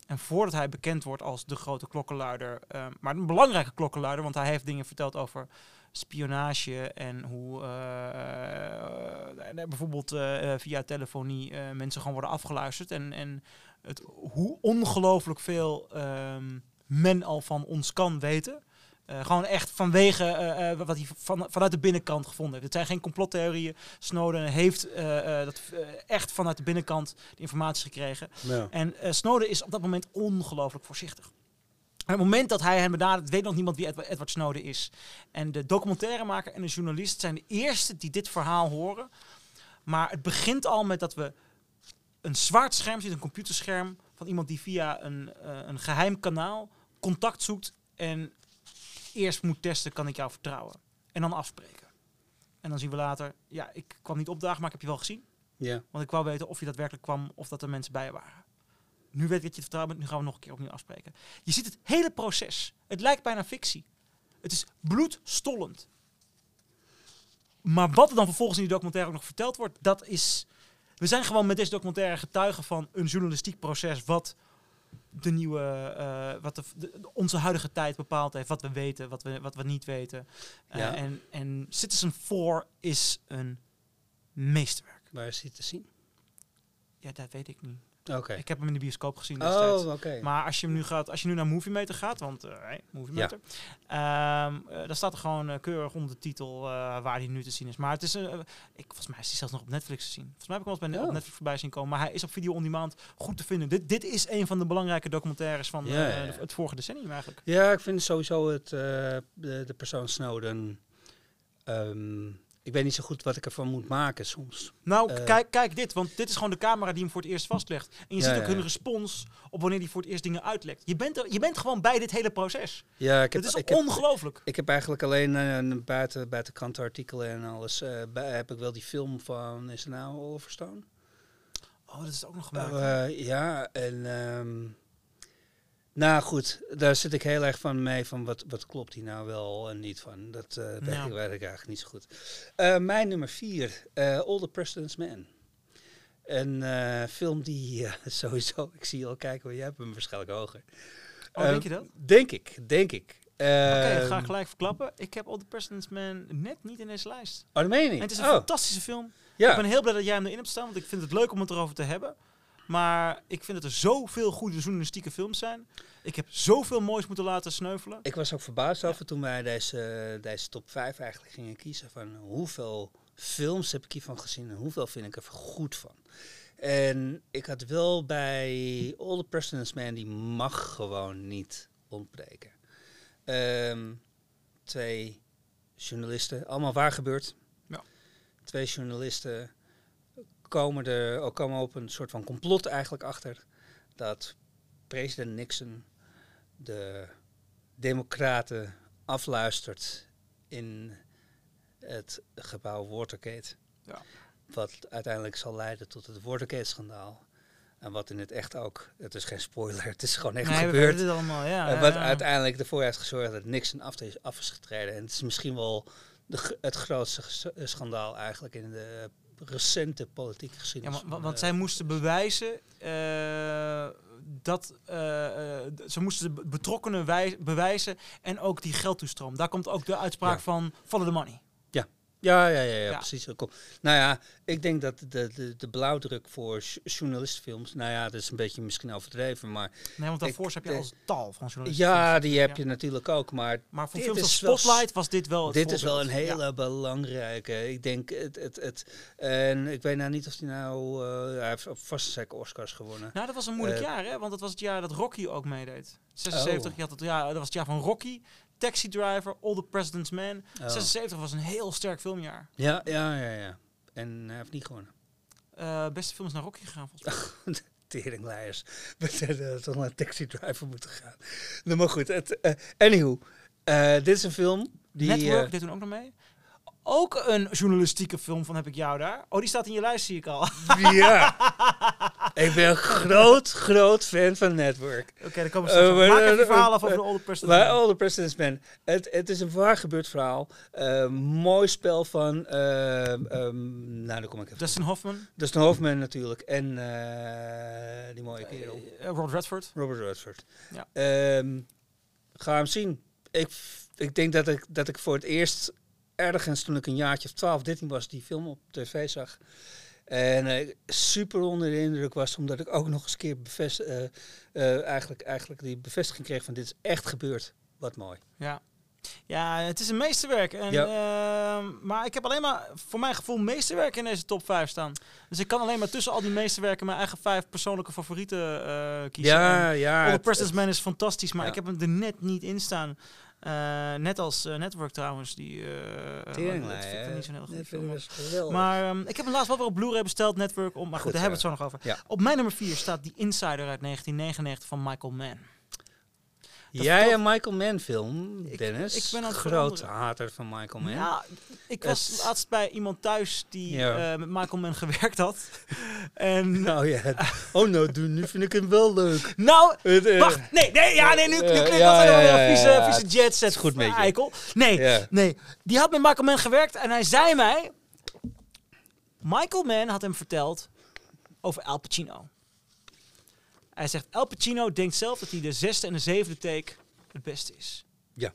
En voordat hij bekend wordt als de grote klokkenluider, eh, maar een belangrijke klokkenluider, want hij heeft dingen verteld over spionage en hoe eh, eh, bijvoorbeeld eh, via telefonie mensen gewoon worden afgeluisterd. En, en het, hoe ongelooflijk veel ehm, men al van ons kan weten. Eh, gewoon echt vanwege eh, wat hij van, vanuit de binnenkant gevonden heeft. Het zijn geen complottheorieën. Snowden heeft dat, echt vanuit de binnenkant de informatie gekregen. Ja. En Snowden is op dat moment ongelooflijk voorzichtig. En op het moment dat hij hem benadert, weet nog niemand wie Edward, Snowden is. En de documentairemaker en de journalist zijn de eerste die dit verhaal horen. Maar het begint al met dat we een zwart scherm ziet, een computerscherm van iemand die via een, een geheim kanaal contact zoekt en eerst moet testen, kan ik jou vertrouwen? En dan afspreken. En dan zien we later, ja, ik kwam niet opdagen, maar ik heb je wel gezien. Ja. Want ik wou weten of je daadwerkelijk kwam of dat er mensen bij je waren. Nu weet ik dat je het vertrouwen bent, nu gaan we nog een keer opnieuw afspreken. Je ziet het hele proces. Het lijkt bijna fictie. Het is bloedstollend. Maar wat er dan vervolgens in die documentaire ook nog verteld wordt, dat is... We zijn gewoon met deze documentaire getuigen van een journalistiek proces wat de nieuwe, eh, wat de, de- onze huidige tijd bepaald heeft. Wat we weten, wat we, wat we niet weten. Eh, Ja. en, en Citizen 4 is een meesterwerk. Waar is hij te zien? Ja, dat weet ik niet. Oké. Ik heb hem in de bioscoop gezien destijds. Oh, oké. Maar als je, hem nu gaat, als je nu naar Movie Meter gaat, want eh hey, Movie Meter, ehm, eh, dan staat er gewoon eh, keurig onder de titel eh, waar hij nu te zien is. Maar het is, eh, ik, volgens mij is hij zelfs nog op Netflix te zien. Volgens mij heb ik hem wel eens bij Oh. op Netflix voorbij zien komen. Maar hij is op video on demand goed te vinden. Dit, dit is een van de belangrijke documentaires van Ja, eh, ja, het vorige decennium eigenlijk. Ja, ik vind sowieso het, eh, de, de persoon Snowden. ehm, ik weet niet zo goed wat ik ervan moet maken soms. Nou, Eh. kijk, kijk dit, want dit is gewoon de camera die hem voor het eerst vastlegt. En je Ja, ziet ook ja, hun respons op wanneer hij voor het eerst dingen uitlegt. Je bent, er, je bent gewoon bij dit hele proces. Ja, ik heb, Het is ongelooflijk. ik heb eigenlijk alleen eh, een buiten, buitenkant artikelen en alles. bij, heb ik wel die film van, is het nou Oliver Stone? Oh, dat is ook nog gemaakt. Eh, ja, en... ehm, nou goed, daar zit ik heel erg van mee van wat, wat klopt hier nou wel en niet van. Dat eh, weet, Ja. ik, weet ik eigenlijk niet zo goed. Eh, mijn nummer vier, eh All the President's Men. Een film die sowieso, ik zie je al kijken, maar jij hebt hem waarschijnlijk hoger. oh, denk je dat? Denk ik, denk ik. Oké, Oké, ga ik gelijk verklappen. Ik heb All the President's Man net niet in deze lijst. Oh, dat meen je En niet? het is een oh, fantastische film. ja. Ik ben heel blij dat jij hem erin hebt staan, want ik vind het leuk om het erover te hebben. Maar ik vind dat er zoveel goede journalistieke films zijn. Ik heb zoveel moois moeten laten sneuvelen. Ik was ook verbaasd over toen wij deze, deze top 5 eigenlijk gingen kiezen. Van hoeveel films heb ik hiervan gezien en hoeveel vind ik er goed van. En ik had wel bij All the President's Man, die mag gewoon niet ontbreken. Ehm, twee journalisten, allemaal waar gebeurd. Ja. Twee journalisten komen, er, ook komen op een soort van complot eigenlijk achter dat president Nixon de democraten afluistert in het gebouw Watergate. Ja. Wat uiteindelijk zal leiden tot het Watergate-schandaal. En wat in het echt ook, het is geen spoiler, het is gewoon echt Nee, gebeurd. het allemaal, ja. En wat ja. uiteindelijk ervoor heeft gezorgd dat Nixon af is, af is getreden. En het is misschien wel de, het grootste schandaal eigenlijk in de recente politieke Ja, geschiedenis. maar, wa- van, want eh, zij moesten bewijzen eh, dat d- ze moesten de betrokkenen wij- bewijzen en ook die geldtoestroom. Daar komt ook de uitspraak Ja. van follow the money. Ja, ja, ja, ja, Ja. precies. Nou ja, ik denk dat de, de, de blauwdruk voor j- journalistenfilms, nou ja, dat is een beetje misschien overdreven, maar Nee, want daarvoor heb je als tal van journalisten. ja, die heb Ja. je natuurlijk ook. Maar Maar voor films als Spotlight was dit wel dit is wel een hele belangrijke. Ik denk het, het, het, en ik weet nou niet of hij nou, eh, hij heeft vast zeker Oscars gewonnen. Nou, dat was een moeilijk Eh, jaar, hè? Want dat was het jaar dat Rocky ook meedeed. 76, Oh. je had het, ja, dat was het jaar van Rocky, Taxi Driver, All the President's Man. Oh. 76 was een heel sterk filmjaar. Ja, ja, ja, ja. En hij heeft niet gewonnen. Eh, beste films naar Rocky gegaan, volgens mij. Teringleiers. We zouden toch naar Taxi Driver moeten gaan. Nou, maar goed. Het, eh anywho, eh, dit is een film die... Network deed toen ook nog mee. Ook een journalistieke film van Heb ik jou daar. Oh, die staat in je lijst, zie ik al. Oké, ja. ik ben een groot, groot fan van Network. dan komen we straks Eh. Maak even eh, verhaal af eh, over de Older President. Waar All the President's Man. Het, het is een waar gebeurd verhaal. Eh, mooi spel van... eh, ehm, nou, daar kom ik even. Dustin Hoffman, Dustin Hoffman natuurlijk. En eh, die mooie kerel. eh, Robert Redford. Robert Redford. Ja. Ehm, ga hem zien. Ik, ik denk dat ik, dat ik voor het eerst ergens toen ik een jaartje of 12, 13 was, die film op tv zag. En eh, super onder de indruk was, omdat ik ook nog eens een keer bevest, eh, eh, eigenlijk, eigenlijk die bevestiging kreeg van dit is echt gebeurd. Wat mooi. Ja. Ja, het is een meesterwerk. En, ehm, maar ik heb alleen maar, voor mijn gevoel, meesterwerken in deze top 5 staan. Dus ik kan alleen maar tussen al die meesterwerken mijn eigen vijf persoonlijke favorieten kiezen. Ja, En ja. All the het- President's Man is fantastisch, maar Ja. ik heb hem er net niet in staan. Eh, net als eh, Network trouwens, die Teringlaai, dat vind ik niet zo'n heel goed Dat film. geweldig. Maar ehm, ik heb hem laatst wel weer op Blu-ray besteld, Network. Om, maar goed, Goed, daar hebben we het zo nog over. Ja. Op mijn nummer 4 staat The Insider uit 1999 van Michael Mann. Jij een Michael Mann film, Dennis. ik ben het groot hater van Michael Mann. Ja, ik was laatst bij iemand thuis die Ja. eh, met Michael Mann gewerkt had. en Nou ja. Oh nou, nu vind ik hem wel leuk. nou, Het, eh, wacht, nee, nee, ja, nee, nu, nu eh, klinkt dat ja, wel ja, een vieze, vieze jet set. goed met. Eikel. Nee, nee, die had met Michael Mann gewerkt en hij zei mij... Michael Mann had hem verteld over Al Pacino. Hij zegt, Al Pacino denkt zelf dat hij de zesde en de zevende take het beste is. Ja.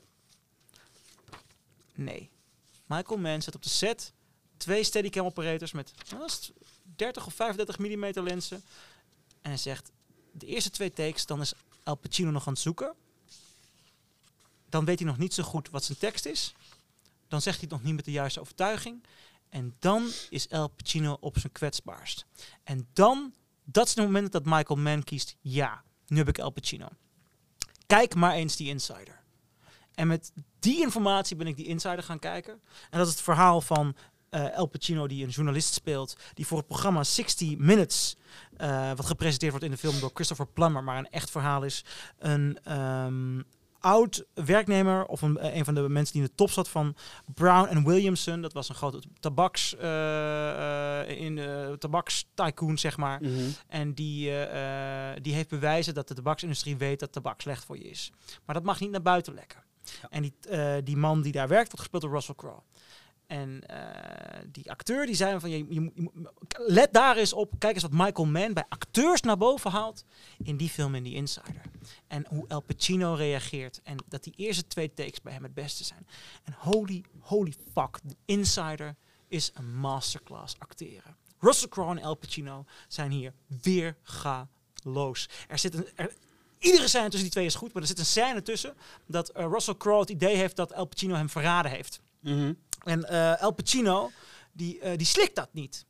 Nee. Michael Mann zet op de set twee steadicam operators met wat was het, 30 of 35 mm lenzen. En hij zegt, de eerste twee takes, dan is Al Pacino nog aan het zoeken. Dan weet hij nog niet zo goed wat zijn tekst is. Dan zegt hij het nog niet met de juiste overtuiging. En dan is Al Pacino op zijn kwetsbaarst. En dan, dat is het moment dat Michael Mann kiest, ja, nu heb ik Al Pacino. Kijk maar eens die Insider. En met die informatie ben ik die Insider gaan kijken. En dat is het verhaal van eh El Pacino, die een journalist speelt, die voor het programma 60 Minutes, eh, wat gepresenteerd wordt in de film door Christopher Plummer, maar een echt verhaal is, een ehm, oud werknemer of een, eh, een van de mensen die in de top zat van Brown and Williamson. Dat was een grote tabaks, eh, in de tabakstycoon, zeg maar. Mhm. En die, die heeft bewijzen dat de tabaksindustrie weet dat tabak slecht voor je is. Maar dat mag niet naar buiten lekken. Ja. En die, die man die daar werkt, wordt gespeeld door Russell Crowe. En eh, die acteur die zei van, je, let daar eens op. Kijk eens wat Michael Mann bij acteurs naar boven haalt in die film in die Insider. En hoe El Pacino reageert. En dat die eerste twee takes bij hem het beste zijn. En holy, holy fuck, de Insider is een masterclass acteren. Russell Crowe en El Pacino zijn hier weer galoos. Er zit een... Er, Iedere scène tussen die twee is goed, maar er zit een scène tussen dat eh, Russell Crowe het idee heeft dat El Pacino hem verraden heeft. Mhm. En eh El Pacino, die, eh, die slikt dat niet.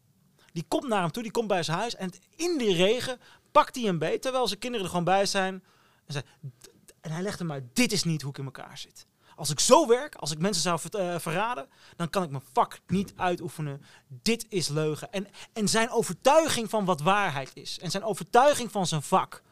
Die komt naar hem toe, die komt bij zijn huis en in die regen pakt hij hem beet, terwijl zijn kinderen er gewoon bij zijn. En, zei, "D- en hij legt hem uit, dit is niet hoe ik in elkaar zit. Als ik zo werk, als ik mensen zou eh, verraden, dan kan ik mijn vak niet uitoefenen. Dit is leugen. En, en zijn overtuiging van wat waarheid is. En zijn overtuiging van zijn vak.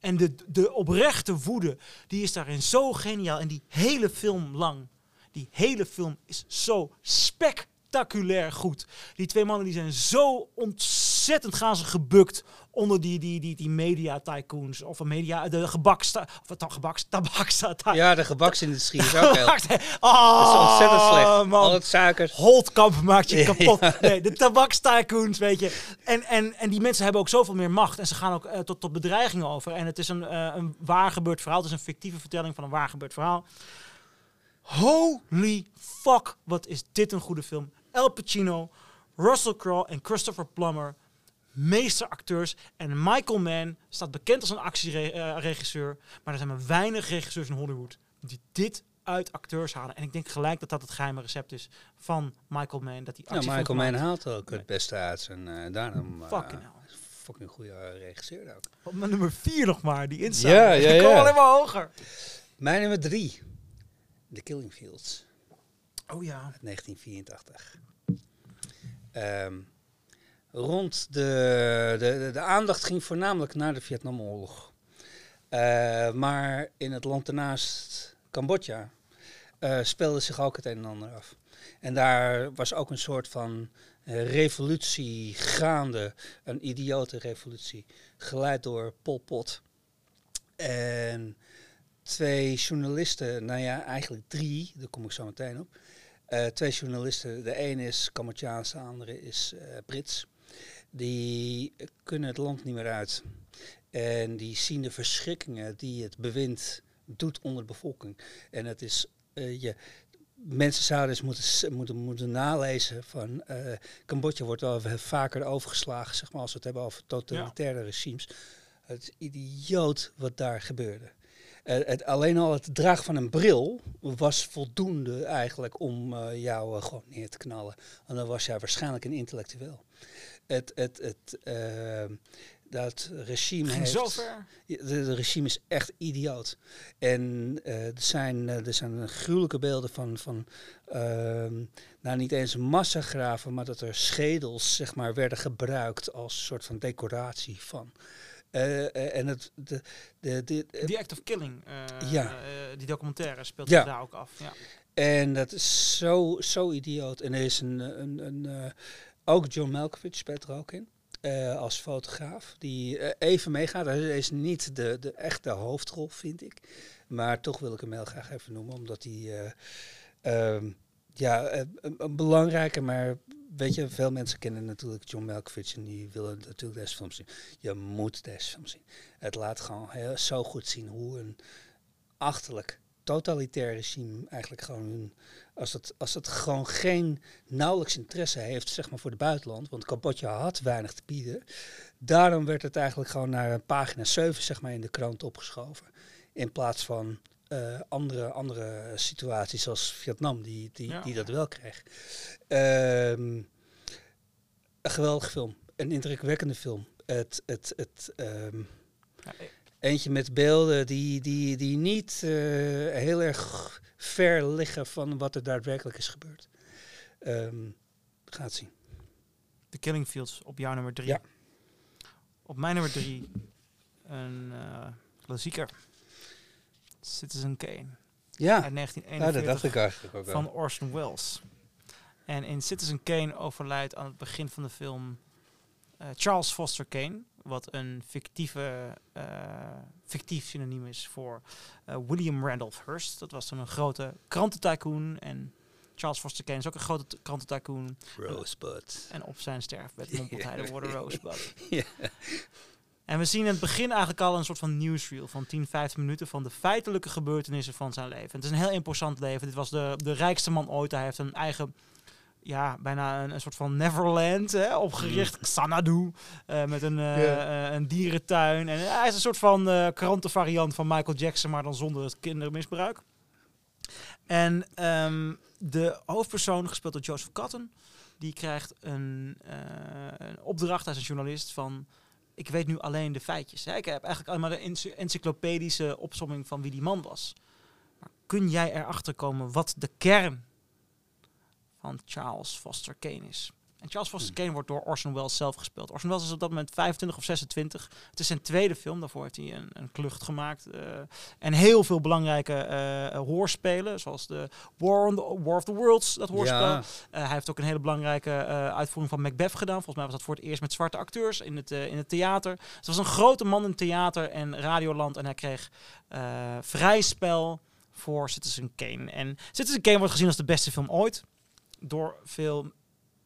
En de, de oprechte woede, die is daarin zo geniaal. En die hele film lang, die hele film is zo spectaculair goed. Die twee mannen die zijn zo ontzettend gaan ze gebukt onder die, die, die, die media tycoons. Of een media, de gebaksta, of het gebaks, tabaksta. Ja, de gebaksindustrie is ook heel... Dat oh, is ontzettend slecht. Al Man. het suikers. Holtkamp maakt je Ja, kapot. Nee, de tabakstycoons, weet je. En, en, en die mensen hebben ook zoveel meer macht. En ze gaan ook eh, tot, tot bedreigingen over. En het is een, eh, een waar gebeurd verhaal. Het is een fictieve vertelling van een waar gebeurd verhaal. Holy fuck, wat is dit een goede film. Al Pacino, Russell Crowe en Christopher Plummer. Meesteracteurs. En Michael Mann staat bekend als een actieregisseur. Maar er zijn maar weinig regisseurs in Hollywood die dit uit acteurs halen. En ik denk gelijk dat dat het geheime recept is van Michael Mann. Dat die Ja, actiefilm Michael Mann haalt ook het beste uit zijn... eh daarom... eh, Fucking hell. Fucking goede eh, regisseur ook. Nummer 4 nog maar, die inside. Ja, ja, Ik kom ja. alleen maar hoger. Mijn nummer drie. The Killing Fields. Oh ja. uit 1984. Ehm, rond de, de, de, aandacht ging voornamelijk naar de Vietnamoorlog. Eh, maar in het land ernaast, Cambodja, eh, speelde zich ook het een en ander af. En daar was ook een soort van eh, revolutie gaande, een idiote revolutie, geleid door Pol Pot. En twee journalisten, nou ja, eigenlijk drie, daar kom ik zo meteen op. Eh, twee journalisten, de een is Cambodjaans, de andere is eh, Brits. Die kunnen het land niet meer uit. En die zien de verschrikkingen die het bewind doet onder de bevolking. En het is, eh, je, mensen zouden eens moeten, moeten, moeten nalezen van Cambodja wordt wel veel vaker overgeslagen, zeg maar, als we het hebben over totalitaire regimes. Het is idioot wat daar gebeurde. Eh, het, alleen al het dragen van een bril was voldoende eigenlijk om eh, jou eh, gewoon neer te knallen. En dan was jij waarschijnlijk een intellectueel. Het, het, het, eh, dat regime Ging heeft... zo ver. Ja, De, de regime is echt idioot. En er, zijn, er zijn gruwelijke beelden van, van ehm, nou niet eens massagraven, maar dat er schedels zeg maar, werden gebruikt als soort van decoratie van. Eh, eh, en het, de, de, de, The Act of Killing, eh, Ja. eh, die documentaire speelt Ja. daar ook af. Ja. En dat is zo, zo idioot. En er is een, een, een eh, ook John Malkovich speelt er ook in. eh, als fotograaf, die eh, even meegaat. Hij is niet de, de echte hoofdrol, vind ik. Maar toch wil ik hem heel graag even noemen, omdat hij eh, ehm, ja, eh, een, een belangrijke, maar weet je, veel mensen kennen natuurlijk John Malkovich en die willen natuurlijk deze film zien. Je moet deze film zien. Het laat gewoon zo goed zien hoe een achterlijk totalitair regime eigenlijk gewoon als het, als het gewoon geen nauwelijks interesse heeft zeg maar voor het buitenland, want Cambodja had weinig te bieden, daarom werd het eigenlijk gewoon naar pagina 7 zeg maar in de krant opgeschoven in plaats van eh, andere, andere situaties zoals Vietnam die, die, Ja. die dat wel kreeg. Ehm, een geweldige film, een indrukwekkende film. Het, het, het, Ja, eh, Eentje met beelden die, die, die niet eh, heel erg ver liggen van wat er daadwerkelijk is gebeurd. Ehm gaat zien. The Killing Fields op jouw nummer 3. Ja. Op mijn nummer 3 een eh klassieker. Citizen Kane Ja, uit ja dat 1941 dacht ik eigenlijk ook van. Orson Welles. En in Citizen Kane overlijdt aan het begin van de film eh, Charles Foster Kane, wat een fictieve, eh, fictief synoniem is voor eh, William Randolph Hearst. Dat was toen een grote krantentycoon en Charles Foster Kane is ook een grote krantentycoon. Rosebud. En op zijn sterfbed mompelt hij de woorden Rosebud. Ja. En we zien in het begin eigenlijk al een soort van newsreel van 10, 15 minuten van de feitelijke gebeurtenissen van zijn leven. Het is een heel imposant leven. Dit was de, de rijkste man ooit. Hij heeft een eigen, ja, bijna een, een soort van Neverland hè, opgericht. Xanadu. eh, met een, eh, eh, een dierentuin. En hij is een soort van krantenvariant van Michael Jackson, maar dan zonder het kindermisbruik. En ehm, de hoofdpersoon, gespeeld door Joseph Cotton, die krijgt een, een opdracht, is een journalist, van ik weet nu alleen de feitjes. Hè. Ik heb eigenlijk alleen maar de ency- encyclopedische opsomming van wie die man was. Maar kun jij erachter komen wat de kern van Charles Foster Kane is? En Charles Foster. Kane wordt door Orson Welles zelf gespeeld. Orson Welles is op dat moment 25 of 26. Het is zijn tweede film. Daarvoor heeft hij een, een klucht gemaakt. eh, en heel veel belangrijke eh, hoorspelen. Zoals de War, on the, War of the Worlds, dat hoorspel. Ja, Eh, hij heeft ook een hele belangrijke uitvoering van Macbeth gedaan. Volgens mij was dat voor het eerst met zwarte acteurs in het, in het theater. Dus het was een grote man in theater en radioland. En hij kreeg vrij spel voor Citizen Kane. En Citizen Kane wordt gezien als de beste film ooit. Door veel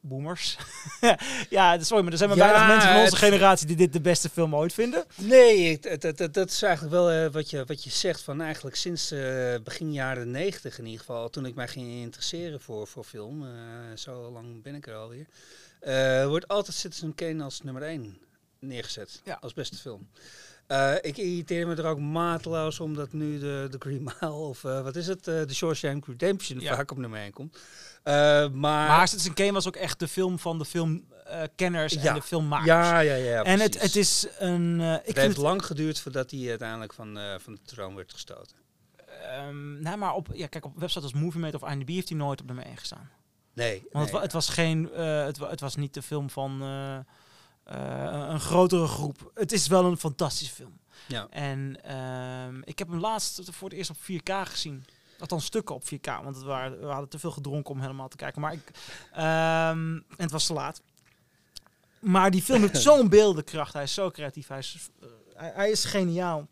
boomers. ja, sorry, maar er zijn maar Ja, weinig mensen van onze het- generatie die dit de beste film ooit vinden. Nee, het- het- het- dat is eigenlijk wel eh, wat, je, wat je zegt van eigenlijk sinds eh, begin jaren negentig in ieder geval, toen ik mij ging interesseren voor, voor film, eh, zo lang ben ik er alweer, wordt altijd Citizen Kane als nummer één neergezet, Ja. als beste film. Eh, ik irriteer me er ook mateloos omdat nu de, de Green Mile of eh, wat is het, eh, de Shawshank Redemption Ja. vaak op nummer één komt. Maar, Maar Citizen Kane was ook echt de film van de filmkenners en Ja. de filmmakers. ja, ja, ja. en het, het is een... ik het heeft het, lang geduurd voordat hij uiteindelijk van, van de troon werd gestoten. Nou, maar op, ja, kijk, op websites als Movie Mate of IMDb heeft hij nooit op nummer 1 gestaan. Nee. Want nee. het, wa- het was geen, het, wa- het was niet de film van een grotere groep. Het is wel een fantastische film. Ja. En ehm, ik heb hem laatst voor het eerst op 4K gezien. Althans stukken op 4K, want het waren, we hadden te veel gedronken om helemaal te kijken. Maar ik, ehm, en het was te laat. Maar die film heeft zo'n beeldenkracht. Hij is zo creatief. Hij is, eh, hij, hij is geniaal.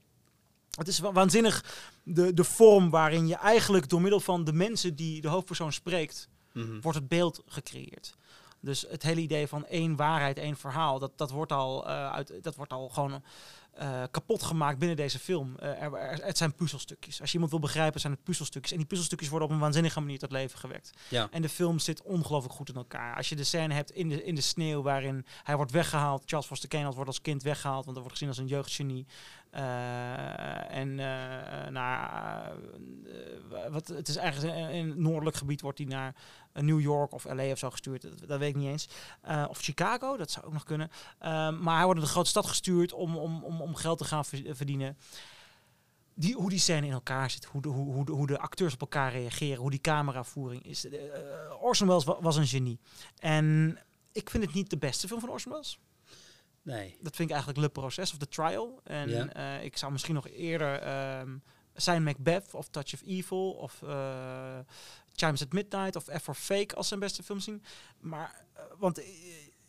Het is wa- waanzinnig de, de vorm waarin je eigenlijk door middel van de mensen die de hoofdpersoon spreekt, Mhm. wordt het beeld gecreëerd. Dus het hele idee van één waarheid, één verhaal, dat, dat, wordt, al, eh, uit, dat wordt al gewoon eh, kapot gemaakt binnen deze film. Eh, er, er- het zijn puzzelstukjes. Als je iemand wil begrijpen, zijn het puzzelstukjes. En die puzzelstukjes worden op een waanzinnige manier tot leven gewekt. Ja. En de film zit ongelooflijk goed in elkaar. Als je de scène hebt in de, in de sneeuw waarin hij wordt weggehaald. Charles Foster Kane wordt als kind weggehaald, want hij wordt gezien als een jeugdgenie. Eh, en eh, naar, eh, wat, het is eigenlijk in het noordelijk gebied wordt hij naar New York of LA of zo gestuurd. Dat, weet ik niet eens. Of Chicago, dat zou ook nog kunnen. Maar hij wordt naar de grote stad gestuurd om, om, om, om geld te gaan ver- verdienen. Die, hoe die scène in elkaar zit, hoe de, hoe, hoe, de, hoe de acteurs op elkaar reageren, hoe die cameravoering is. Eh, Orson Welles wa- was een genie. En ik vind het niet de beste film van Orson Welles. Nee. Dat vind ik eigenlijk Le Proces of The Trial. En Ja. eh, ik zou misschien nog eerder ehm, zijn Macbeth of Touch of Evil of eh, Chimes at Midnight of F for Fake als zijn beste film zien. Maar, eh, want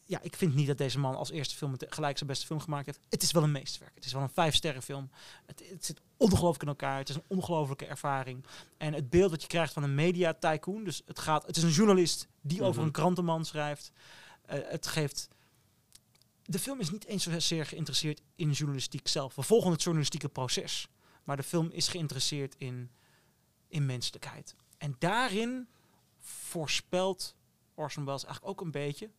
ja, ik vind niet dat deze man als eerste film gelijk zijn beste film gemaakt heeft. Het is wel een meesterwerk. Het is wel een vijf sterren film. Het, het zit ongelooflijk in elkaar. Het is een ongelooflijke ervaring. En het beeld dat je krijgt van een media tycoon. Dus het, gaat, het is een journalist die over Mhm. een krantenman schrijft. Het geeft de film is niet eens zozeer geïnteresseerd in journalistiek zelf. We volgen het journalistieke proces. Maar de film is geïnteresseerd in, in menselijkheid. En daarin voorspelt Orson Welles eigenlijk ook een beetje.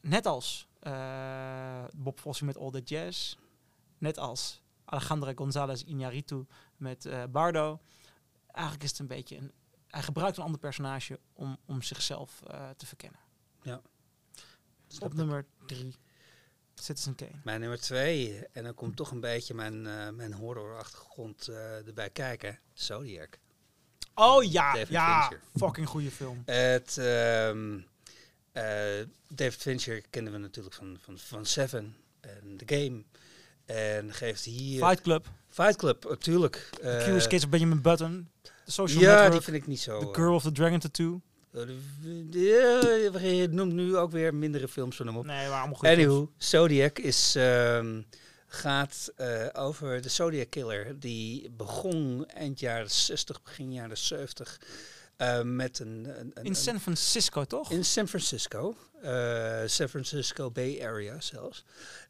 Net als eh, Bob Fosse met All That Jazz. Net als Alejandra González Iñárritu met eh, Bardo. Eigenlijk is het een beetje een... Hij gebruikt een ander personage om, om zichzelf eh, te verkennen. Op nummer drie. Citizen Kane. Mijn nummer twee, en dan komt toch een beetje mijn, eh mijn horrorachtergrond eh erbij kijken. Zodiac. Oh ja, David ja. Fincher. Fucking goede film. Het, eh, David Fincher kennen we natuurlijk van, van, van Seven en The Game. En geeft hier... Fight Club. Fight Club, natuurlijk. Eh, Curious Case of Benjamin Button. The Social ja, die vind ik niet zo... The Girl of the Dragon Tattoo. Eh, de- eh, je noemt nu ook weer mindere films van hem op. Nee, goede films. Anywho, Zodiac is, ehm, gaat eh, over de Zodiac Killer. Die begon eind jaren 60, begin jaren 70. eh, met een, een, een- In San Francisco, toch? in San Francisco. eh, San Francisco Bay Area zelfs.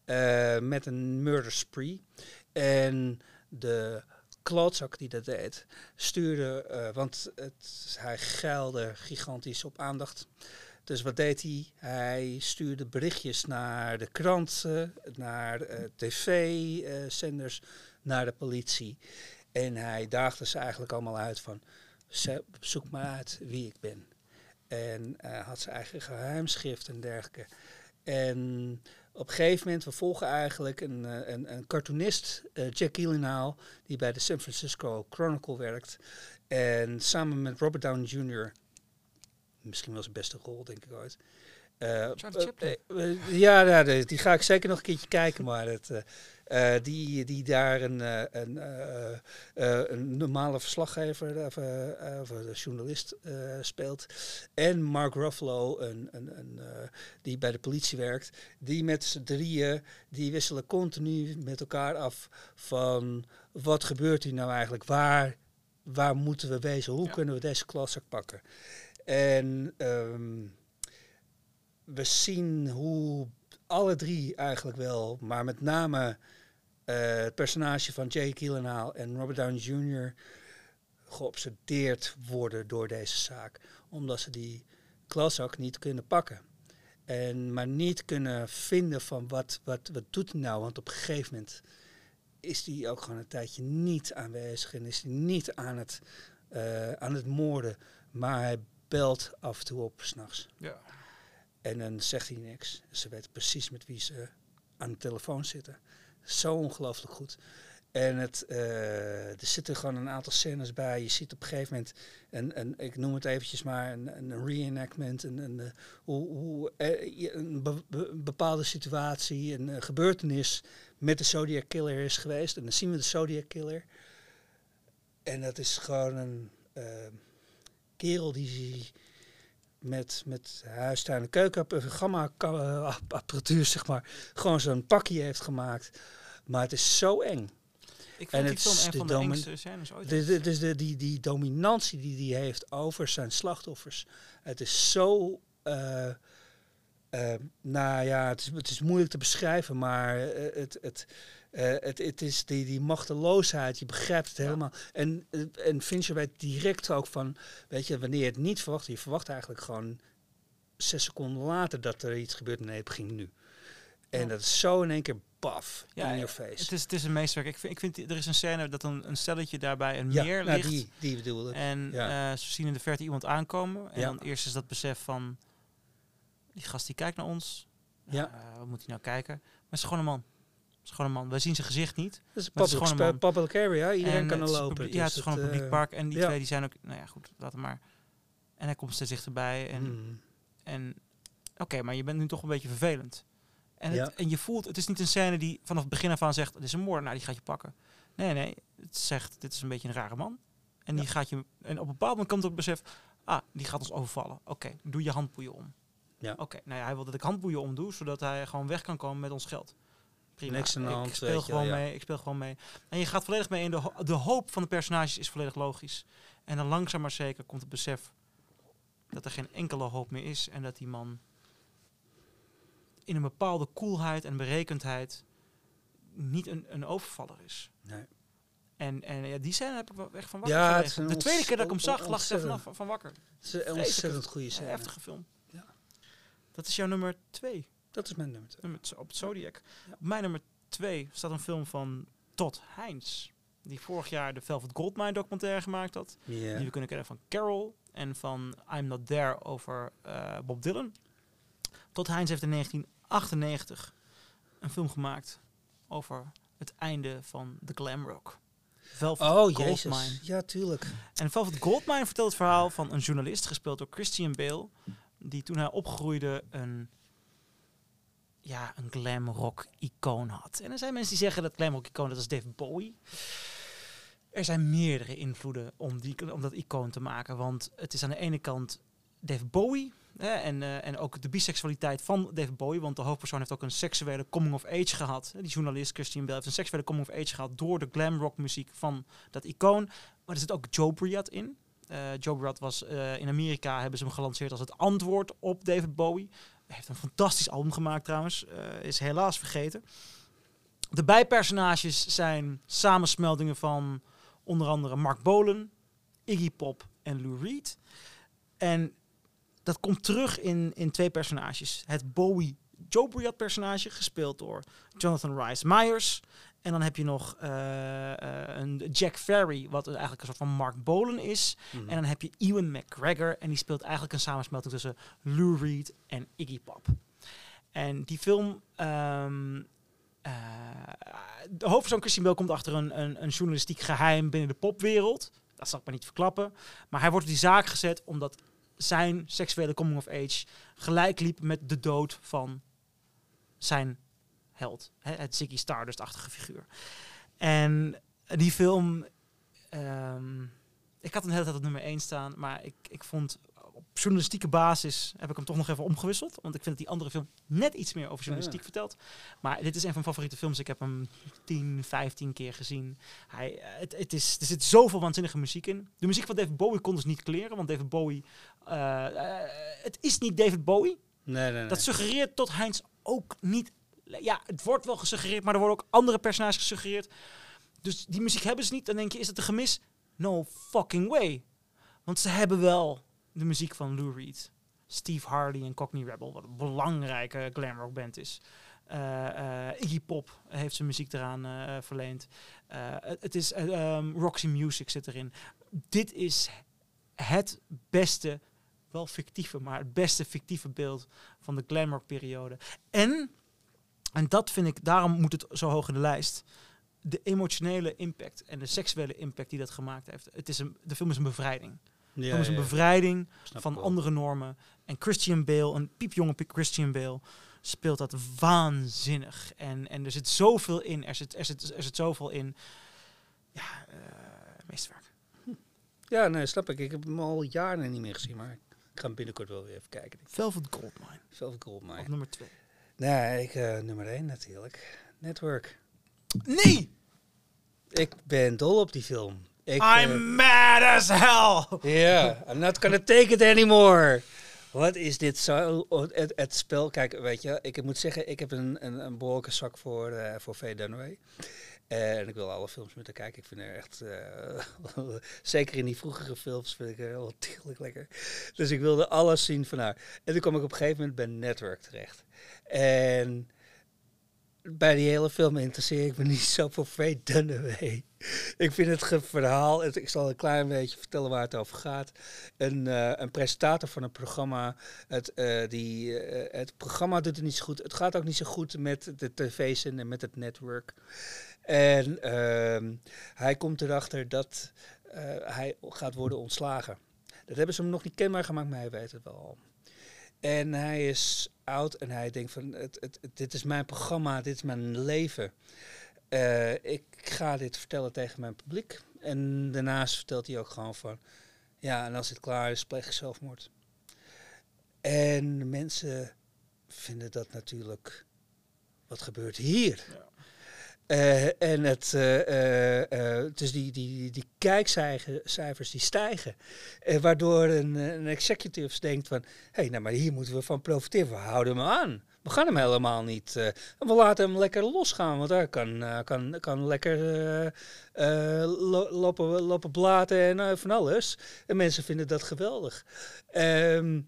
eh, met een murder spree. En de klootzak die dat deed, stuurde, eh, want het, hij geilde gigantisch op aandacht. Dus wat deed hij? Hij stuurde berichtjes naar de kranten, naar eh, tv-zenders, naar de politie. En hij daagde ze eigenlijk allemaal uit van, "Ze- zoek maar uit wie ik ben. En eh, had zijn eigen geheimschrift en dergelijke. En op een gegeven moment, we volgen eigenlijk een, eh, een, een cartoonist, eh, Jack Gyllenhaal, die bij de San Francisco Chronicle werkt. En samen met Robert Downey Jr., misschien wel zijn beste rol, denk ik ooit. Eh, Charlie Chaplin. ja, ja, die, die ga ik zeker nog een keertje kijken, maar het, eh, die, die daar een, eh, een, eh, een normale verslaggever of, of een journalist speelt. En Mark Ruffalo, een, een, een, die bij de politie werkt. Die met z'n drieën, die wisselen continu met elkaar af van wat gebeurt hier nou eigenlijk? Waar, waar moeten we wezen? Hoe Ja. kunnen we deze klasse pakken? En ehm, we zien hoe alle drie eigenlijk wel, maar met name eh, het personage van Jake Gyllenhaal en Robert Downey Jr. geobsedeerd worden door deze zaak. Omdat ze die klaszak niet kunnen pakken. En maar niet kunnen vinden van wat, wat, wat doet hij nou. Want op een gegeven moment is hij ook gewoon een tijdje niet aanwezig. En is hij niet aan het, eh, aan het moorden. Maar hij belt af en toe op s'nachts. Ja. En dan zegt hij niks. Ze weten precies met wie ze aan de telefoon zitten. Zo ongelooflijk goed. En het, eh, er zitten gewoon een aantal scènes bij. Je ziet op een gegeven moment, een, een, ik noem het eventjes maar, een, een reenactment. Een, een, eh, hoe, hoe eh, een be- be- bepaalde situatie, een gebeurtenis met de Zodiac Killer is geweest. En dan zien we de Zodiac Killer. En dat is gewoon een kerel die met, met huistuin en keuken, gamma ka- eh, apparatuur, zeg maar, gewoon zo'n pakje heeft gemaakt. Maar het is zo eng. Ik En die het film is een van de engste scènes ooit. Dus de, die, die dominantie die hij heeft over zijn slachtoffers. Het is zo. eh, nou ja, het is, het is moeilijk te beschrijven, maar eh, het, het, het, het is die, die machteloosheid, je begrijpt het Ja. helemaal. En, eh, en Fincher weet direct ook van, weet je, wanneer je het niet verwacht, je verwacht eigenlijk gewoon zes seconden later dat er iets gebeurt. Nee, het ging nu. En Ja. dat is zo in één keer baf Ja, in your face. Het is, het is een meesterwerk. Ik vind, ik vind, er is een scène dat een, een stelletje daarbij een ja, meer nou, ligt. die, die bedoel ik. En Ja. eh, ze zien in de verte iemand aankomen. En Ja. dan eerst is dat besef van... Die gast die kijkt naar ons. Ja. Eh, wat moet hij nou kijken? Maar het is gewoon een man. Het is gewoon een man. Wij zien zijn gezicht niet. Het is het gewoon een public area, iedereen En kan er lopen. dus ja, het is gewoon een publiek eh, park. En die ja. twee die zijn ook... Nou ja, goed, laat hem maar. En hij komt steeds dichterbij. En, hmm. en oké, maar je bent nu toch een beetje vervelend. En, het, en je voelt, het is niet een scène die vanaf het begin af aan zegt, het is een moordenaar, die gaat je pakken. Nee, nee, het zegt, dit is een beetje een rare man. En die gaat je, en op een bepaald moment komt het besef, ah, die gaat ons overvallen. Oké, doe je handboeien om. Ja. Oké, nou ja, hij wil dat ik handboeien omdoe, zodat hij gewoon weg kan komen met ons geld. Prima. Niks aan de ik hand, speel je wel, gewoon ja. mee, ik speel gewoon mee. En je gaat volledig mee in de, ho- de hoop van de personages is volledig logisch. En dan langzaam maar zeker komt het besef dat er geen enkele hoop meer is en dat die man in een bepaalde koelheid en berekendheid niet een, een overvaller is. Nee. En, en ja, die scène heb ik wel echt van wakker Ja, een De tweede keer dat ik hem zag, lag ik er vanaf van wakker. Het is een ontzettend goede Een scène. heftige film. Ja. Dat is jouw nummer twee. Dat is mijn nummer twee. Nummer op het Zodiac. Ja. Op mijn nummer twee staat een film van Todd Heinz. Die vorig jaar de Velvet Goldmine documentaire gemaakt had. Die we kunnen kennen van Carol en van I'm Not There over eh, Bob Dylan. Todd Heinz heeft in 1998 een film gemaakt over het einde van de glam rock. Velvet Oh, Goldmine. jezus. Ja, tuurlijk. En Velvet Goldmine vertelt het verhaal van een journalist, gespeeld door Christian Bale, die toen hij opgroeide een, ja, een glam rock icoon had. En er zijn mensen die zeggen dat glam rock icoon, dat is Dave Bowie. Er zijn meerdere invloeden om, die, om dat icoon te maken, want het is aan de ene kant Dave Bowie, hè, en, eh, en ook de biseksualiteit van David Bowie, want de hoofdpersoon heeft ook een seksuele coming of age gehad. Die journalist Christian Bale heeft een seksuele coming of age gehad door de glam rock muziek van dat icoon. Maar er zit ook Joe Briat in. Eh Joe Briat was eh, in Amerika, hebben ze hem gelanceerd als het antwoord op David Bowie. Heeft een fantastisch album gemaakt trouwens, eh, is helaas vergeten. De bijpersonages zijn samensmeldingen van onder andere Mark Bolan, Iggy Pop en Lou Reed. En dat komt terug in, in twee personages. Het Bowie Joe Briat personage, gespeeld door Jonathan Rhys Myers. En dan heb je nog eh, eh, een Jack Ferry, wat eigenlijk een soort van Mark Bolan is. Mhm. En dan heb je Ewan McGregor, en die speelt eigenlijk een samensmelting tussen Lou Reed en Iggy Pop. En die film... ehm, eh, de hoofdpersoon Christian Bale komt achter een, een, een journalistiek geheim binnen de popwereld. Dat zal ik maar niet verklappen. Maar hij wordt op die zaak gezet omdat zijn seksuele coming of age gelijk liep met de dood van zijn held. Hè, het Ziggy Stardust-achtige figuur. En die film... ehm, ik had een hele tijd op nummer 1 staan, maar ik, ik vond op journalistieke basis heb ik hem toch nog even omgewisseld. Want ik vind dat die andere film net iets meer over journalistiek Ja. vertelt. Maar dit is een van mijn favoriete films. Ik heb hem 10, 15 keer gezien. Hij, het, het is, er zit zoveel waanzinnige muziek in. De muziek van David Bowie kon dus niet kleren. Want David Bowie... eh, eh, het is niet David Bowie. Nee, nee, nee. Dat suggereert tot Heinz ook niet. Ja, het wordt wel gesuggereerd, maar er worden ook andere personages gesuggereerd. Dus die muziek hebben ze niet. Dan denk je, is het een gemis? No fucking way. Want ze hebben wel de muziek van Lou Reed, Steve Harley en Cockney Rebel, wat een belangrijke glam rock band is. Eh, eh, Iggy Pop heeft zijn muziek eraan eh, verleend. Het- is eh, ehm, Roxy Music zit erin. Dit is het beste, wel fictieve, maar het beste fictieve beeld van de glam rock periode. En, en dat vind ik, daarom moet het zo hoog in de lijst. De emotionele impact en de seksuele impact die dat gemaakt heeft. Het is een, de film is een bevrijding. De ja, film is een bevrijding van andere normen. En Christian Bale, een piepjonge pi- Christian Bale, speelt dat waanzinnig. En, en er zit zoveel in. Er zit, er zit, er zit zoveel in. Ja, eh meesterwerk. Ja, nee, snap ik. Ik heb hem al jaren niet meer gezien, maar ik ga hem binnenkort wel weer even kijken. Velvet Goldmine cool, maar... op nummer 2. Nee, ik, eh, nummer 1 natuurlijk. Network. Nee! Ik ben dol op die film. Ik, I'm eh, mad as hell! Ja, I'm not gonna take it anymore. Wat is dit zo? Het, het spel, kijk, weet je, ik moet zeggen, ik heb een, een, een behoorlijke zak voor, eh voor Faye Dunaway. En ik wil alle films met haar kijken. Ik vind haar echt, zeker in die vroegere films, vind ik haar wel tiegelijk lekker. Dus ik wilde alles zien van haar. En toen kwam ik op een gegeven moment bij Network terecht. En bij die hele film interesseer ik me niet zo voor Faye Dunaway. Ik vind het verhaal, ik zal een klein beetje vertellen waar het over gaat. Een, eh, een presentator van een programma, het, eh, die, eh, het programma doet het niet zo goed. Het gaat ook niet zo goed met de tv's en met het netwerk. En ehm, hij komt erachter dat hij gaat worden ontslagen. Dat hebben ze hem nog niet kenbaar gemaakt, maar hij weet het wel al. En hij is oud en hij denkt van, het, het, dit is mijn programma, dit is mijn leven. Eh, ik ga dit vertellen tegen mijn publiek. En daarnaast vertelt hij ook gewoon van, ja, en als het klaar is, pleeg ik zelfmoord. En mensen vinden dat natuurlijk, wat gebeurt hier? Ja. Eh, en het, eh, dus die, die, die kijkcijfers die stijgen. Waardoor een, een executive denkt van... hé, hey, nou maar hier moeten we van profiteren. We houden hem aan. We gaan hem helemaal niet... we laten hem lekker losgaan. Want hij kan, kan, kan lekker lo- lopen, lopen blaten en van alles. En mensen vinden dat geweldig. Ehm,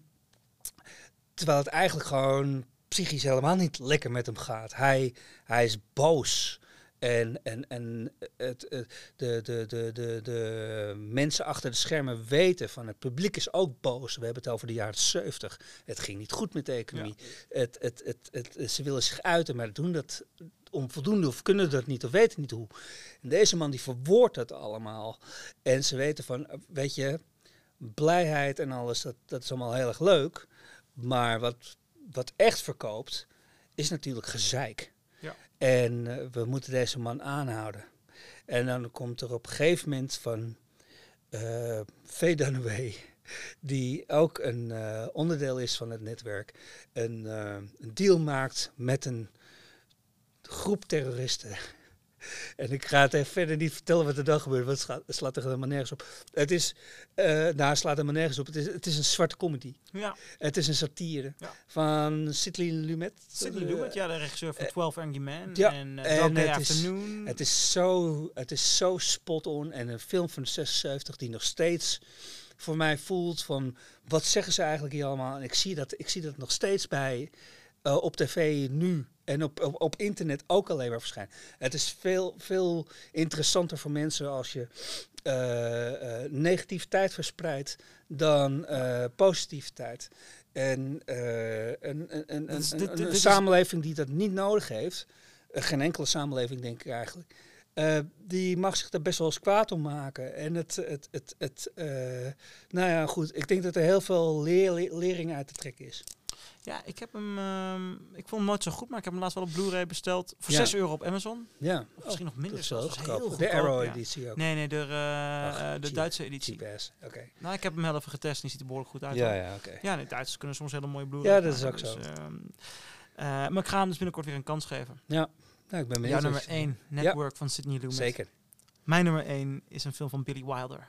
terwijl het eigenlijk gewoon psychisch helemaal niet lekker met hem gaat. Hij, hij is boos. En, en, en het, het- de, de, de, de, de mensen achter de schermen weten van het publiek is ook boos. We hebben het over de jaren 70. Het ging niet goed met de economie. Het, het, het, het, ze willen zich uiten, maar doen dat onvoldoende of kunnen dat niet of weten niet hoe. En deze man die verwoordt dat allemaal. En ze weten van, eh, weet je, blijheid en alles, dat, dat is allemaal heel erg leuk. Maar wat, wat echt verkoopt, is natuurlijk gezeik. En eh, we moeten deze man aanhouden. En dan komt er op een gegeven moment van eh Faye Dunaway, die ook een eh, onderdeel is van het netwerk, eh, een deal maakt met een groep terroristen. En ik ga het even verder niet vertellen wat er dan gebeurt, want het slaat, er helemaal nergens op. Het is, eh nou, slaat helemaal nergens op. Het is, het is een zwarte comedy. Ja, Het is een satire Ja. van Sidley Lumet. Sidney Eh, Lumet, ja, de regisseur van 12 Angry Men ja, en uh, en het is-. Het is zo, het is zo spot on en een film van 76 die nog steeds voor mij voelt van wat zeggen ze eigenlijk hier allemaal. En ik zie dat, ik zie dat nog steeds bij eh, op tv nu en op, op, op internet ook alleen maar verschijnen. Het is veel, veel interessanter voor mensen als je eh, eh, negativiteit verspreidt dan positiviteit. En een, een, een, Dit een- dit- een- dit een is- samenleving die dat niet nodig heeft, geen enkele samenleving denk ik eigenlijk, eh, die mag zich daar best wel eens kwaad om maken. En het, het, het, het eh, nou ja, goed, ik denk dat er heel veel leer- lering uit te trekken is. Ja, ik heb hem. ehm, ik vond hem nooit zo goed, maar ik heb hem laatst wel op Blu-ray besteld. Voor Ja. 6 euro op Amazon. Ja, Of misschien nog minder dat is wel zelfs. goedkoop. Heel De goedkoop, Arrow ja. editie ook. Nee, nee, de, eh, Ach, eh, de cheap. Duitse editie. Cheap oké. Nou, ik heb hem heel even getest en die ziet er behoorlijk goed uit. Ja, ja, oké. Ja, nee, Duitsers kunnen soms hele mooie Blu-ray Ja, dat is ook zo. dus, ehm, eh, maar ik ga hem dus binnenkort weer een kans geven. Ja, nou, ik ben benieuwd. Jouw nummer wat je- 1, Network van Sidney Lumet. Zeker. Mijn nummer 1 is een film van Billy Wilder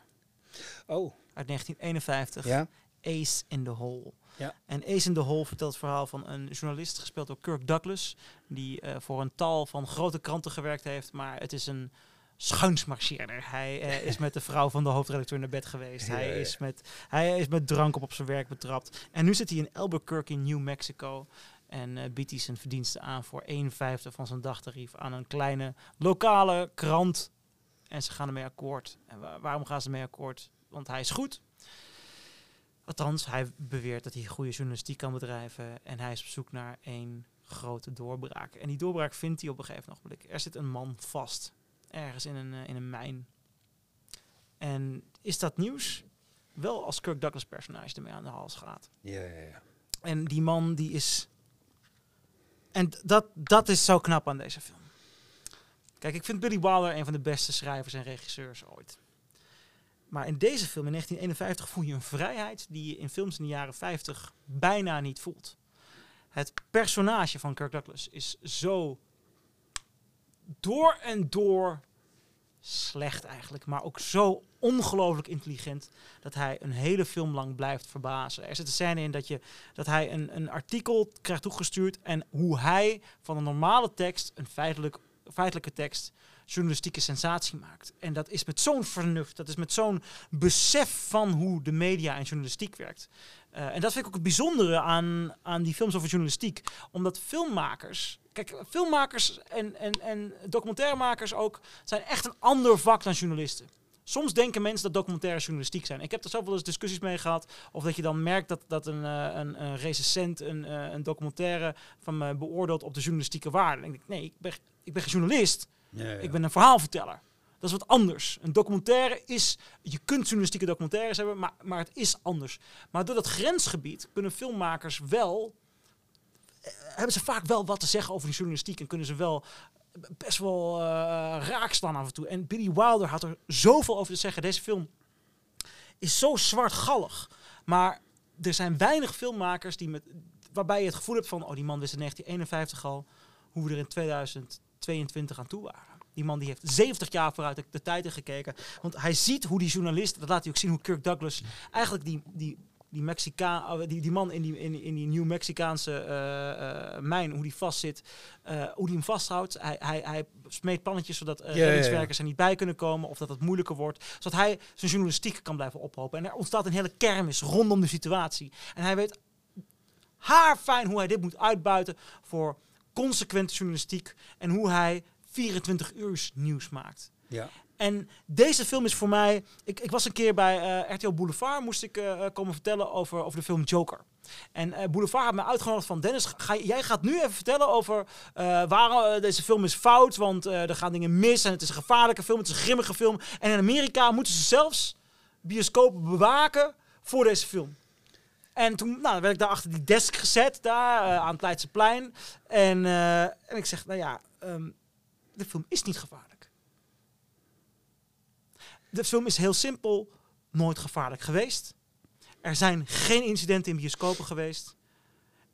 Oh, uit 1951. ja. Ace in the Hole. Ja. En Ace in the Hole vertelt het verhaal van een journalist, gespeeld door Kirk Douglas, die eh, voor een tal van grote kranten gewerkt heeft, maar het is een schuinsmarcheerder. Hij eh, is met de vrouw van de hoofdredacteur naar bed geweest. Ja, hij, ja. Is met, hij is met drank op op zijn werk betrapt. En nu zit hij in Albuquerque, New Mexico. En eh, biedt hij zijn verdiensten aan voor 1 vijfde van zijn dagtarief aan een kleine lokale krant. En ze gaan ermee akkoord. En wa- waarom gaan ze mee akkoord? Want hij is goed. Althans, hij beweert dat hij goede journalistiek kan bedrijven. En hij is op zoek naar één grote doorbraak. En die doorbraak vindt hij op een gegeven ogenblik. Er zit een man vast. Ergens in een, eh, in een mijn. En is dat nieuws? Wel als Kirk Douglas personage ermee aan de hals gaat. Ja, ja, ja. En die man die is... En dat, dat is zo knap aan deze film. Kijk, ik vind Billy Wilder een van de beste schrijvers en regisseurs ooit. Maar in deze film, in 1951, voel je een vrijheid die je in films in de jaren 50 bijna niet voelt. Het personage van Kirk Douglas is zo door en door slecht eigenlijk, maar ook zo ongelooflijk intelligent dat hij een hele film lang blijft verbazen. Er zit een scène in dat, je, dat hij een, een artikel krijgt toegestuurd en hoe hij van een normale tekst, een feitelijk, feitelijke tekst, journalistieke sensatie maakt. En dat is met zo'n vernuft, dat is met zo'n besef van hoe de media en journalistiek werkt. Eh, en dat vind ik ook het bijzondere aan, aan die films over journalistiek. Omdat filmmakers, kijk, filmmakers en, en, en documentairemakers ook, zijn echt een ander vak dan journalisten. Soms denken mensen dat documentaire journalistiek zijn. Ik heb er wel eens discussies mee gehad. Of dat je dan merkt dat, dat een, eh, een, een recensent een, eh, een documentaire van me beoordeelt op de journalistieke waarde. Denk ik, nee, ik ben, ik ben geen journalist. Ik ben een verhaalverteller. Dat is wat anders. Een documentaire is... Je kunt journalistieke documentaires hebben, maar, maar het is anders. Maar door dat grensgebied kunnen filmmakers wel... eh, hebben ze vaak wel wat te zeggen over die journalistiek. En kunnen ze wel best wel eh, raak staan af en toe. En Billy Wilder had er zoveel over te zeggen. Deze film is zo zwartgallig. Maar er zijn weinig filmmakers die met, waarbij je het gevoel hebt van... Oh, die man wist in 1951 al hoe we er in 2022 aan toe waren. Die man die heeft 70 jaar vooruit de, de tijd in gekeken. Want hij ziet hoe die journalist, dat laat hij ook zien, hoe Kirk Douglas eigenlijk die, die, die, Mexicaan, die, die man in die, in, in die Nieuw-Mexicaanse eh, eh, mijn, hoe die vastzit, eh, hoe die hem vasthoudt. Hij, hij, hij smeet plannetjes zodat eh ja, ja. reddingswerkers er niet bij kunnen komen of dat het moeilijker wordt. Zodat hij zijn journalistiek kan blijven ophopen. En er ontstaat een hele kermis rondom de situatie. En hij weet haarfijn hoe hij dit moet uitbuiten voor consequente journalistiek en hoe hij 24 uur nieuws maakt. Ja. En deze film is voor mij. Ik, ik was een keer bij eh, RTL Boulevard, moest ik eh, eh, komen vertellen over, over de film Joker. En Boulevard had me uitgenodigd van Dennis, ga, jij gaat nu even vertellen over waarom deze film is fout, want er gaan dingen mis en het is een gevaarlijke film, het is een grimmige film. En in Amerika moeten ze zelfs bioscopen bewaken voor deze film. En toen nou, werd ik daar achter die desk gezet, daar eh, aan het Leidseplein. En, eh, en ik zeg, nou ja, ehm, de film is niet gevaarlijk. De film is heel simpel nooit gevaarlijk geweest. Er zijn geen incidenten in bioscopen geweest.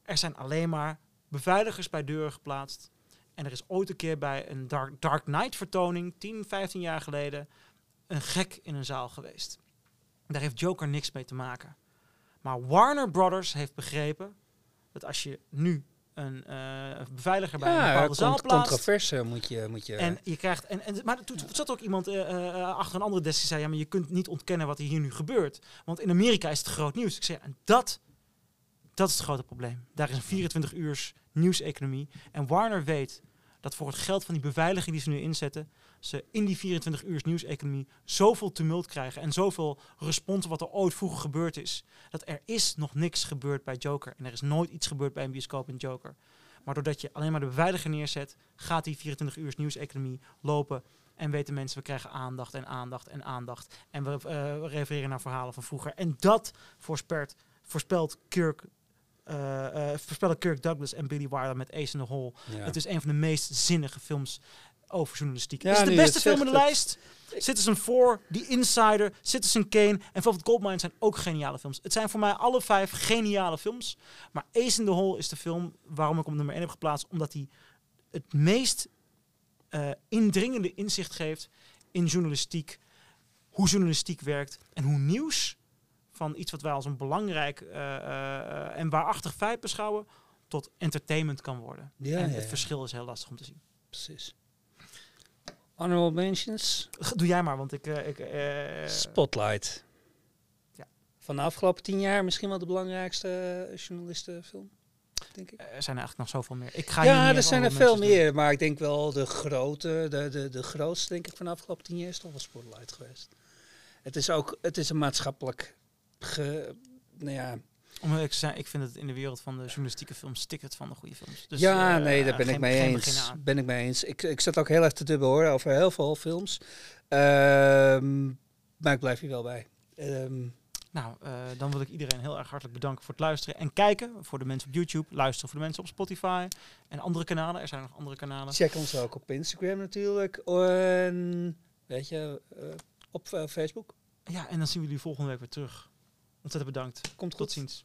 Er zijn alleen maar beveiligers bij deuren geplaatst. En er is ooit een keer bij een Dark, Dark Knight vertoning, 10, 15 jaar geleden, een gek in een zaal geweest. Daar heeft Joker niks mee te maken. Maar Warner Brothers heeft begrepen dat als je nu een eh, beveiliger bij een bepaalde zaal plaatst, controverse moet je... Moet je en je krijgt. En, en, maar toen zat ook iemand eh, eh, achter een andere desk die zei: Ja, maar je kunt niet ontkennen wat er hier nu gebeurt. Want in Amerika is het groot nieuws. Ik zeg: En dat, dat is het grote probleem. Daar is een 24 uurs nieuwseconomie. En Warner weet dat voor het geld van die beveiliging die ze nu inzetten, ze in die 24 uur nieuwseconomie zoveel tumult krijgen en zoveel respons op wat er ooit vroeger gebeurd is. Dat er is nog niks gebeurd bij Joker en er is nooit iets gebeurd bij een bioscoop in Joker. Maar doordat je alleen maar de beveiliger neerzet, gaat die 24 uur nieuwseconomie lopen. En weten mensen, we krijgen aandacht en aandacht en aandacht. En we eh, refereren naar verhalen van vroeger. En dat voorspelt, voorspelt Kirk voorspellen Kirk Douglas en Billy Wilder met Ace in the Hole. Ja. Het is een van de meest zinnige films over journalistiek. Ja, het is de beste film in de lijst. Citizen 4, The Insider, Citizen Kane en Velvet Goldmine zijn ook geniale films. Het zijn voor mij alle vijf geniale films. Maar Ace in the Hole is de film waarom ik op nummer 1 heb geplaatst. Omdat hij het meest eh, indringende inzicht geeft in journalistiek. Hoe journalistiek werkt en hoe nieuws van iets wat wij als een belangrijk eh, eh, en waarachtig feit beschouwen, tot entertainment kan worden. Ja, en ja, het ja. verschil is heel lastig om te zien. Precies. Honorable mentions. Doe jij maar, want ik... eh, ik eh, Spotlight. ja. Van de afgelopen tien jaar misschien wel de belangrijkste eh, journalistenfilm, denk ik. er zijn eigenlijk nog zoveel meer. Ik ga Ja, er zijn er veel doen. meer, maar ik denk wel de grote, de, de, de grootste denk ik van de afgelopen tien jaar is toch wel Spotlight geweest. Het is ook, het is een maatschappelijk, ge, nou ja, Ik, zei, ik vind het in de wereld van de journalistieke films stikt het van de goede films. Dus, ja, eh, nee, daar ben geen- ik mee eens. Ben ik mee eens. Ik, ik zat ook heel erg te dubben hoor, over heel veel films. Ehm, maar ik blijf hier wel bij. Ehm, Nou, eh, dan wil ik iedereen heel erg hartelijk bedanken voor het luisteren en kijken. Voor de mensen op YouTube, luisteren voor de mensen op Spotify en andere kanalen. Er zijn nog andere kanalen. check ons ook op Instagram natuurlijk. En weet je, eh, op eh, Facebook. Ja, en dan zien we jullie volgende week weer terug. Ontzettend bedankt. Komt goed. Tot ziens.